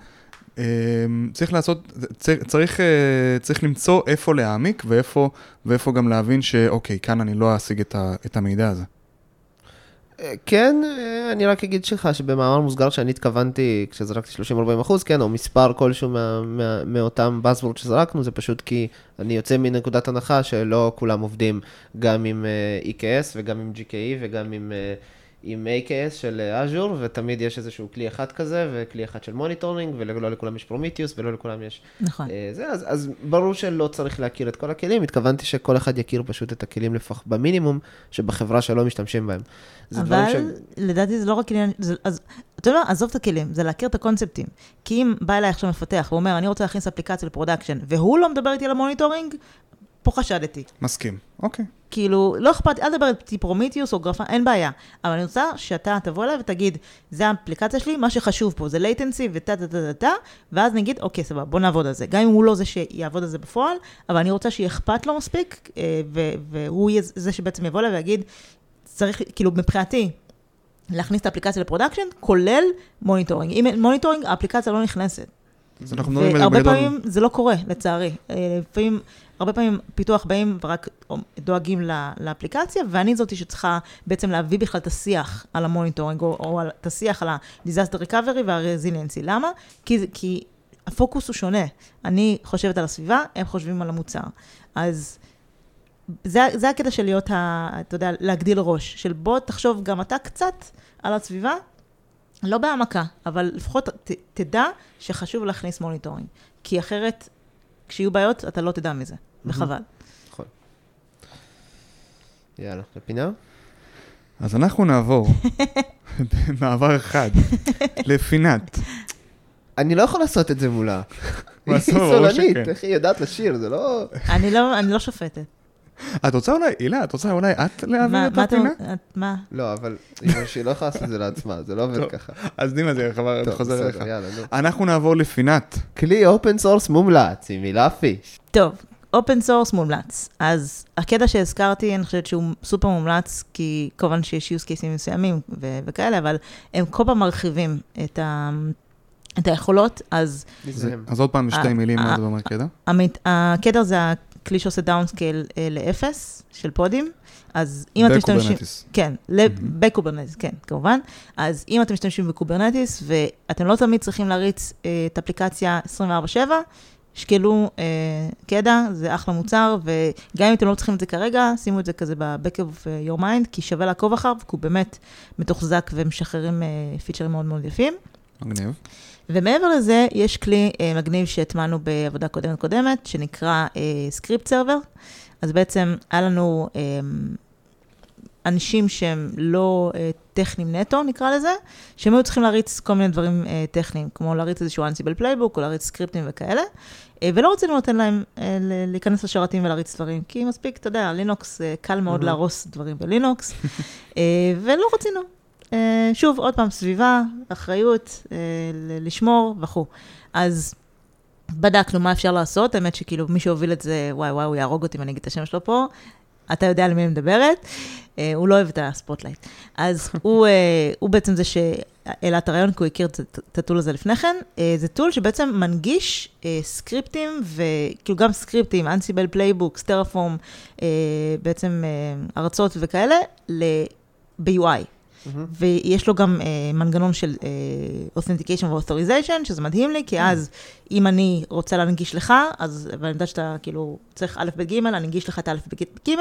אמ, צריך לעשות, צריך, צריך, אה, צריך למצוא איפה להעמיק ואיפה, ואיפה גם להבין שאוקיי, כאן אני לא אשיג את, ה, את המידע הזה. אה, כן, אה, אני רק אגיד שלך שבמאמר מוסגר שאני התכוונתי, כשזרקתי 30-40 אחוז, כן, או מספר כלשהו מה, מה, מאותם Buzzword שזרקנו, זה פשוט כי אני יוצא מנקודת הנחה שלא כולם עובדים גם עם EKS וגם עם GKE וגם עם... עם AKS של אג'ור, ותמיד יש איזשהו כלי אחד כזה, וכלי אחד של monitoring, ולא לכולם יש Prometheus, ולא לכולם יש... נכון. אה, זה, אז, אז ברור שלא צריך להכיר את כל הכלים, התכוונתי שכל אחד יכיר פשוט את הכלים לפחות במינימום, שבחברה שלו משתמשים בהם. אבל ש... לדעתי זה לא רק עניין, זה, אז אתה יודע, עזוב את הכלים, זה להכיר את הקונספטים. כי אם בא אליי עכשיו מפתח ואומר, אני רוצה להכניס אפליקציה ל production, והוא לא מדבר איתי על ה monitoring, פה חשדתי. מסכים, אוקיי. כאילו, לא אכפת, אל תדבר איתי Prometheus או Grafana, אין בעיה. אבל אני רוצה שאתה תבוא אליי ותגיד, זה האפליקציה שלי, מה שחשוב פה זה latency וטה טה טה טה טה, ואז נגיד, אוקיי, סבבה, בוא נעבוד על זה. גם אם הוא לא זה שיעבוד על זה בפועל, אבל אני רוצה שיהיה אכפת לו מספיק, אה, והוא יהיה זה שבעצם יבוא אליי ויגיד, צריך, כאילו, מבחינתי, להכניס את האפליקציה ל production, כולל monitoring. אם אין monitoring, האפליקציה לא נכנסת. אז אנחנו מדברים על זה בגדול. והרבה פעמים זה לא קורה, לצערי. אה, לפעמים, הרבה פעמים פיתוח באים ורק דואגים לאפליקציה, ואני זאתי שצריכה בעצם להביא בכלל את השיח על ה monitoring, או, או את השיח על ה-disaster recovery וה-resiliency. למה? כי, כי הפוקוס הוא שונה. אני חושבת על הסביבה, הם חושבים על המוצר. אז זה, זה הקטע של להיות, ה, אתה יודע, להגדיל ראש, של בוא תחשוב גם אתה קצת על הסביבה, לא בהעמקה, אבל לפחות ת, תדע שחשוב להכניס monitoring. כי אחרת, כשיהיו בעיות, אתה לא תדע מזה, וחבל. נכון. יאללה, לפינה? אז אנחנו נעבור, [LAUGHS] במעבר אחד, לפינת. אני לא יכול לעשות את זה מולה. [LAUGHS] היא סולנית, איך היא יודעת לשיר, זה לא... אני לא, לא שופטת. את רוצה אולי, הילה, את רוצה אולי את להעביר את הפינה? מה? לא, אבל שהיא לא יכולה לעשות את זה לעצמה, זה לא עובד ככה. אז דימה זה חבר, אני חוזר אליך. אנחנו נעבור לפינת. כלי open source מומלץ עם הילה פיש. טוב, open source מומלץ. אז ה KEDA שהזכרתי, אני חושבת שהוא סופר מומלץ, כי כמובן שיש use cases מסוימים וכאלה, אבל הם כל פעם מרחיבים את ה... את היכולות, אז... אז עוד פעם בשתי מילים, מה זה אומר KEDA? ה KEDA זה כלי שעושה downscale אה, לאפס של פודים. אז אם אתם משתמשים... ב Kubernetes. כן, ב Kubernetes, כן, כמובן. אז אם אתם משתמשים ב Kubernetes, ואתם לא תמיד צריכים להריץ אה, את אפליקציה 24/7, שקלו אה, KEDA, זה אחלה מוצר, וגם אם אתם לא צריכים את זה כרגע, שימו את זה כזה ב-back of your mind, כי שווה לעקוב אחריו, כי הוא באמת מתוחזק ומשחררים אה, פיצ'רים מאוד מאוד יפים. מגניב. ומעבר לזה, יש כלי אה, מגניב שהטמענו בעבודה קודמת קודמת, שנקרא script אה, server. אז בעצם היה לנו אה, אנשים שהם לא אה, טכניים נטו, נקרא לזה, שהם היו צריכים להריץ כל מיני דברים אה, טכניים, כמו להריץ איזשהו Ansible playbook, או להריץ סקריפטים וכאלה, אה, ולא רצינו לתת להם אה, להיכנס לשרתים ולהריץ דברים, כי מספיק, אתה יודע, לינוקס, אה, קל מאוד Mhm. להרוס דברים בלינוקס, [LAUGHS] אה, ולא רצינו. אה, שוב, עוד פעם, סביבה, אחריות, אה, לשמור וכו'. אז בדקנו מה אפשר לעשות, האמת שכאילו מי שהוביל את זה, וואי וואי, הוא יהרוג אותי אם אני אגיד את השם שלו פה, אתה יודע על מי אני מדברת, אה, הוא לא אוהב את ה spotlight. אז [LAUGHS] הוא, אה, הוא בעצם זה שהעלה את הרעיון, כי הוא הכיר את, ה tool הזה לפני כן. אה, זה tool שבעצם מנגיש אה, סקריפטים, וכאילו גם סקריפטים, Ansible playbook, Terraform, בעצם אה, הרצות וכאלה, ל- ב-UI. מהמם. ויש לו גם אה, מנגנון של אה, Authentication ו-Authorization, שזה מדהים לי, כי אז אם אני רוצה להנגיש לך, אז, ואני יודעת שאתה כאילו צריך א', ב', ג', אני אנגיש לך את א', ב', ג',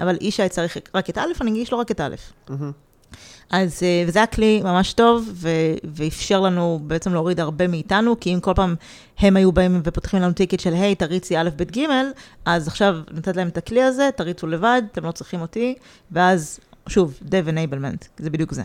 אבל ישי צריך רק את א', אני אנגיש לו רק את א'. מהמם. אז, אה, וזה היה כלי ממש טוב, ו- ואפשר לנו בעצם להוריד הרבה מאיתנו, כי אם כל פעם הם היו באים ופותחים לנו טיקט של, היי, תריצי א', ב', ג', אז עכשיו נתת להם את הכלי הזה, תריצו לבד, אתם לא צריכים אותי, ואז, שוב, Dev Enablement, זה בדיוק זה.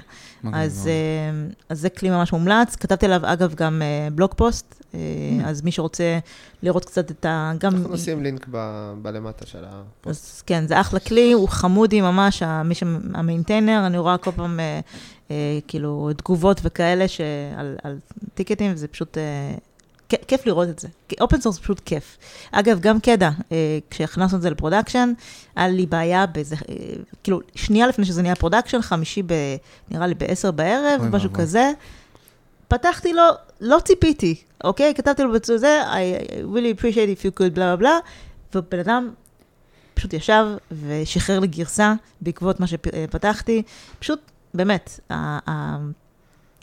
אז. אה, אז זה כלי ממש מומלץ. כתבתי עליו, אגב, גם אה, blog post, אה, אז מי שרוצה לראות קצת את ה... גם... אנחנו נשים לינק ב- בלמטה של הפוסט. אז כן, זה אחלה כלי, הוא חמודי ממש, מי שה maintainer, אני רואה כל פעם אה, אה, כאילו תגובות וכאלה ש- על, טיקטים, וזה פשוט, אה, כיף לראות את זה. open source פשוט כיף. אגב, גם KEDA, אה, כשהכנסנו את זה ל production, היה לי בעיה באיזה, אה, כאילו, שנייה לפני שזה נהיה production, חמישי ב... נראה לי בעשר בערב, אוי משהו. כזה. פתחתי לו, לא ציפיתי, אוקיי? כתבתי לו בצורה זה, I really appreciate if you could, בלה בלה בלה, ובן אדם פשוט ישב ושחרר לי גרסה בעקבות מה שפתחתי. פשוט, באמת,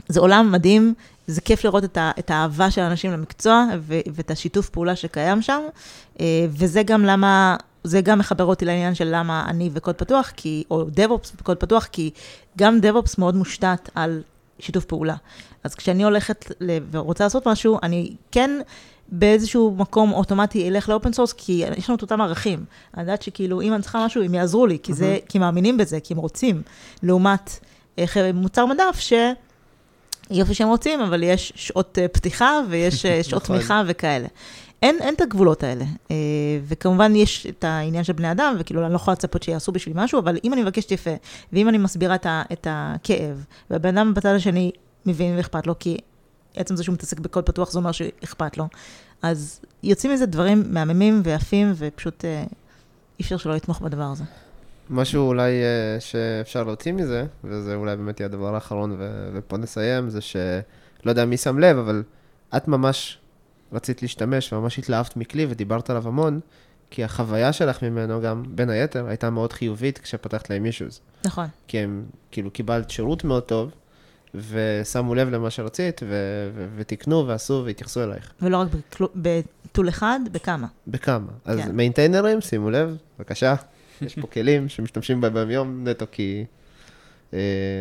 זה עולם מדהים, זה כיף לראות את, ה- את האהבה של האנשים למקצוע ו- ואת השיתוף פעולה שקיים שם, אה, וזה גם למה, זה גם מחבר אותי לעניין של למה אני וקוד פתוח, כי, או DevOps וקוד פתוח, כי גם DevOps מאוד מושתת על שיתוף פעולה. אז כשאני הולכת ל- ורוצה לעשות משהו, אני כן באיזשהו מקום אוטומטי אלך ל open source, כי יש לנו את אותם ערכים. אני יודעת שכאילו, אם אני צריכה משהו, הם יעזרו לי, כי, זה, כי מאמינים בזה, כי הם רוצים, לעומת אה, מוצר מדף ש... יופי שהם רוצים, אבל יש שעות אה, פתיחה ויש אה, [LAUGHS] שעות נכון. תמיכה וכאלה. אין, אין את הגבולות האלה. אה, וכמובן יש את העניין של בני אדם, וכאילו אני לא יכולה לצפות שיעשו בשבילי משהו, אבל אם אני מבקשת יפה, ואם אני מסבירה את, ה, את הכאב, והבן אדם בצד השני מבין ואכפת לו, כי עצם זה שהוא מתעסק בקוד פתוח זה אומר שאכפת לו, אז יוצאים מזה דברים מהממים ויפים, ופשוט אי אפשר שלא לתמוך בדבר הזה. משהו אולי אה, שאפשר להוציא מזה, וזה אולי באמת יהיה הדבר האחרון, ו- ופה נסיים, זה שלא יודע מי שם לב, אבל את ממש רצית להשתמש וממש התלהבת מכלי ודיברת עליו המון, כי החוויה שלך ממנו גם, בין היתר, הייתה מאוד חיובית כשפתחת להם אישוז. נכון. כי הם, כאילו, קיבלת שירות מאוד טוב, ושמו לב למה שרצית, ו- ו- ותיקנו ועשו והתייחסו אלייך. ולא רק בטול אחד, בכמה. בכמה. אז כן. מיינטיינרים, שימו לב, בבקשה, יש פה כלים שמשתמשים בהם ביום נטו כי... אה,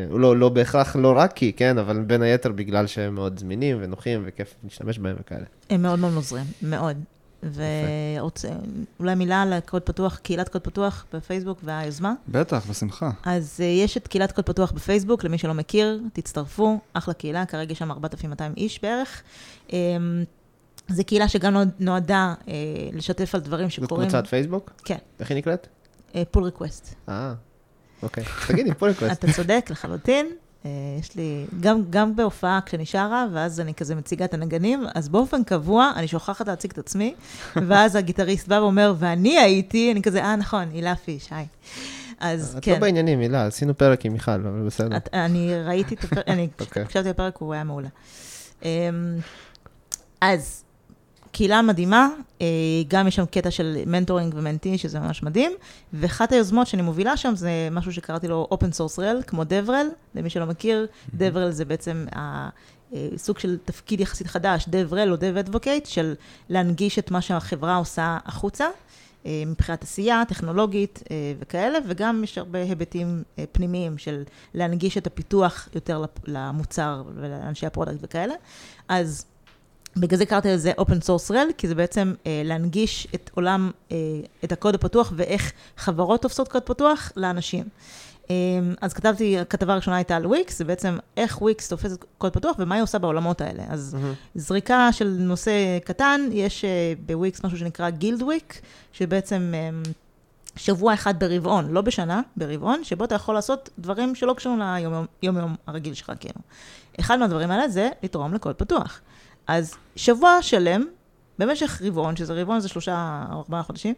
לא, לא בהכרח, לא רק כי, כן, אבל בין היתר בגלל שהם מאוד זמינים ונוחים וכיף להשתמש בהם וכאלה. הם מאוד מאוד עוזרים, מאוד. ואולי מילה על הקוד פתוח, קהילת קוד פתוח בפייסבוק והיוזמה. בטח, בשמחה. אז uh, יש את קהילת קוד פתוח בפייסבוק, למי שלא מכיר, תצטרפו, אחלה קהילה, כרגע יש שם 4,200 איש בערך. אמ, זו קהילה שגם נועד- נועדה אה, לשתף על דברים זאת שקורים. קבוצת פייסבוק? כן, איך היא נקראת? Pull Request. אה, אוקיי. תגידי, Pull Request. אתה צודק לחלוטין. אה, יש לי, גם, גם בהופעה כשאני שרה, ואז אני כזה מציגה את הנגנים, אז באופן קבוע אני שוכחת להציג את עצמי, [LAUGHS] ואז הגיטריסט בא ואומר, ואני הייתי, אני כזה, אה, נכון, הילה פיש, היי. אז את כן. לא בעניינים, הילה, עשינו פרק עם מיכל, אבל בסדר. את, אני ראיתי את הפרק, אני [LAUGHS] אוקיי. הקשבתי לפרק, הוא היה מעולה. אמ, אז, קהילה מדהימה, אה, גם יש שם קטע של מנטורינג ומנטי, שזה ממש מדהים, ואחת היוזמות שאני מובילה שם זה משהו שקראתי לו open source rel, כמו DevRel, למי שלא מכיר, DevRel זה בעצם אה, סוג של תפקיד יחסית חדש, DevRel או Dev Advocate, של להנגיש את מה שהחברה עושה החוצה. אה, מבחינת עשייה, טכנולוגית וכאלה, וגם יש הרבה היבטים פנימיים של להנגיש את הפיתוח יותר למוצר ולאנשי ה product וכאלה. אז בגלל זה קראתי לזה Open Source Rel, כי זה בעצם אה, להנגיש את עולם, אה, את הקוד הפתוח ואיך חברות תופסות קוד פתוח לאנשים. אה, אז כתבתי, הכתבה הראשונה הייתה על וויקס, זה בעצם איך וויקס תופסת קוד פתוח ומה היא עושה בעולמות האלה. אז מהמם. זריקה של נושא קטן, יש אה, בוויקס משהו שנקרא Guild Week, שבעצם אמ, שבוע אחד ברבעון, לא בשנה, ברבעון, שבו אתה יכול לעשות דברים שלא קשורים ליום-יום הרגיל שלך, כאילו. אחד מהדברים האלה זה לתרום לקוד פתוח. אז שבוע שלם, במשך רבעון, שזה רבעון זה שלושה או ארבעה חודשים,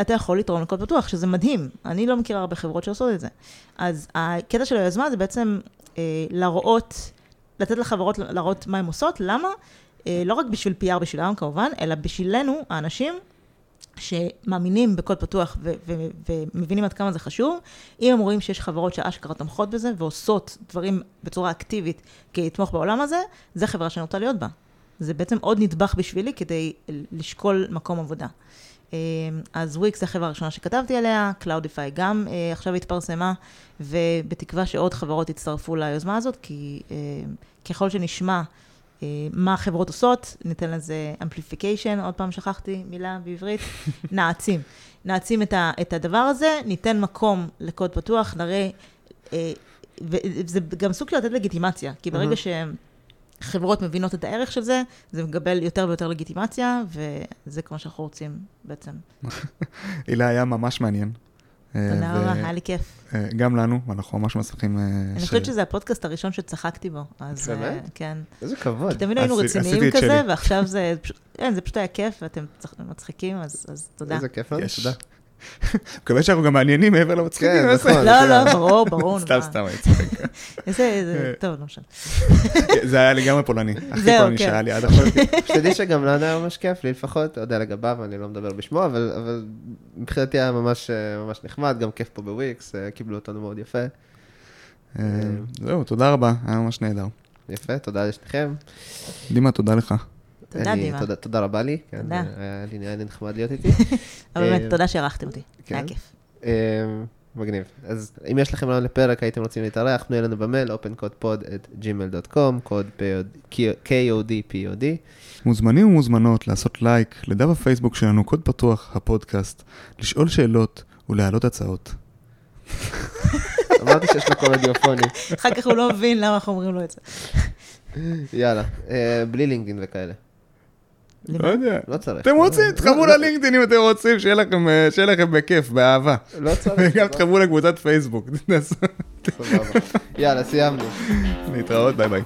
אתה יכול לתרום לקוד פתוח, שזה מדהים. אני לא מכירה הרבה חברות שעושות את זה. אז הקטע של היוזמה זה בעצם אה, להראות, לתת לחברות להראות מה הן עושות, למה? אה, לא רק בשביל PR בשבילם כמובן, אלא בשבילנו, האנשים שמאמינים בקוד פתוח ו- ו- ומבינים עד כמה זה חשוב, אם הם רואים שיש חברות שאשכרה תומכות בזה ועושות דברים בצורה אקטיבית כדי לתמוך בעולם הזה, זה חברה שאני רוצה להיות בה. זה בעצם עוד נדבך בשבילי כדי לשקול מקום עבודה. אה, אז וויקס זה החברה הראשונה שכתבתי עליה, Cloudify גם אה, עכשיו התפרסמה, ובתקווה שעוד חברות יצטרפו ליוזמה הזאת, כי אה, ככל שנשמע מה החברות עושות, ניתן לזה amplification, עוד פעם שכחתי מילה בעברית, [LAUGHS] נעצים. נעצים את, ה, את הדבר הזה, ניתן מקום לקוד פתוח, נראה, אה, וזה גם סוג של לתת לגיטימציה, כי ברגע שחברות מבינות את הערך של זה, זה מקבל יותר ויותר לגיטימציה, וזה כמו שאנחנו רוצים בעצם. [LAUGHS] הילה היה ממש מעניין. אה, תודה רבה, היה לי כיף. אה, גם לנו, ואנחנו ממש מצליחים... אה, אני חושבת שזה הפודקאסט הראשון שצחקתי בו, אז באמת? כן. איזה כבוד. כי תמיד היינו רציניים כזה. ועכשיו זה פשוט, כן, זה פשוט היה כיף, ואתם צח- מצחיקים, אז תודה. איזה כיף לנו. תודה. מקווה שאנחנו גם מעניינים מעבר למצחיקים. כן, נכון. לא, לא, ברור, ברור. סתם. סתם, אני צוחק. איזה, איזה, טוב, לא משנה. זה היה לגמרי פולני. הכי פולני כן. שהיה לי עד עכשיו. שתדעי שגם לנו היה ממש כיף, לי לפחות, אתה יודע לגביו, אני לא מדבר בשמו, אבל אבל מבחינתי היה ממש אה, ממש נחמד, גם כיף פה בוויקס, אה, קיבלו אותנו מאוד יפה. אה, זהו, תודה רבה, היה ממש נהדר. יפה, תודה לשניכם. דימה, תודה לך. תודה, אני- דימה. תודה- תודה רבה לי. כן, תודה. אה, היה לי נחמד להיות איתי. [LAUGHS] אבל באמת, אה, תודה שהערכתם אותי. כן. היה כיף. אה, מגניב. אז אם יש לכם רעיון לפרק, הייתם רוצים להתארח, פנו אלינו במייל, opencodepod@gmail.com, קוד KODPOD. מוזמנים ומוזמנות לעשות לייק לדף הפייסבוק שלנו, קוד פתוח, הפודקאסט, לשאול שאלות ולהעלות הצעות. [LAUGHS] אמרתי שיש לו קול רדיופוני. אחר כך הוא לא מבין למה אנחנו אומרים לו את זה. יאללה, בלי LinkedIn וכאלה. לא יודע. לא צריך. אתם רוצים, לא- תתחברו לא- ל LinkedIn אם אתם רוצים, שיהיה לכם, אה, בכיף, באהבה. לא צריך. [LAUGHS] וגם לא- תתחברו לקבוצת פייסבוק. [LAUGHS] סבבה. יאללה, סיימנו. [LAUGHS] להתראות, ביי ביי.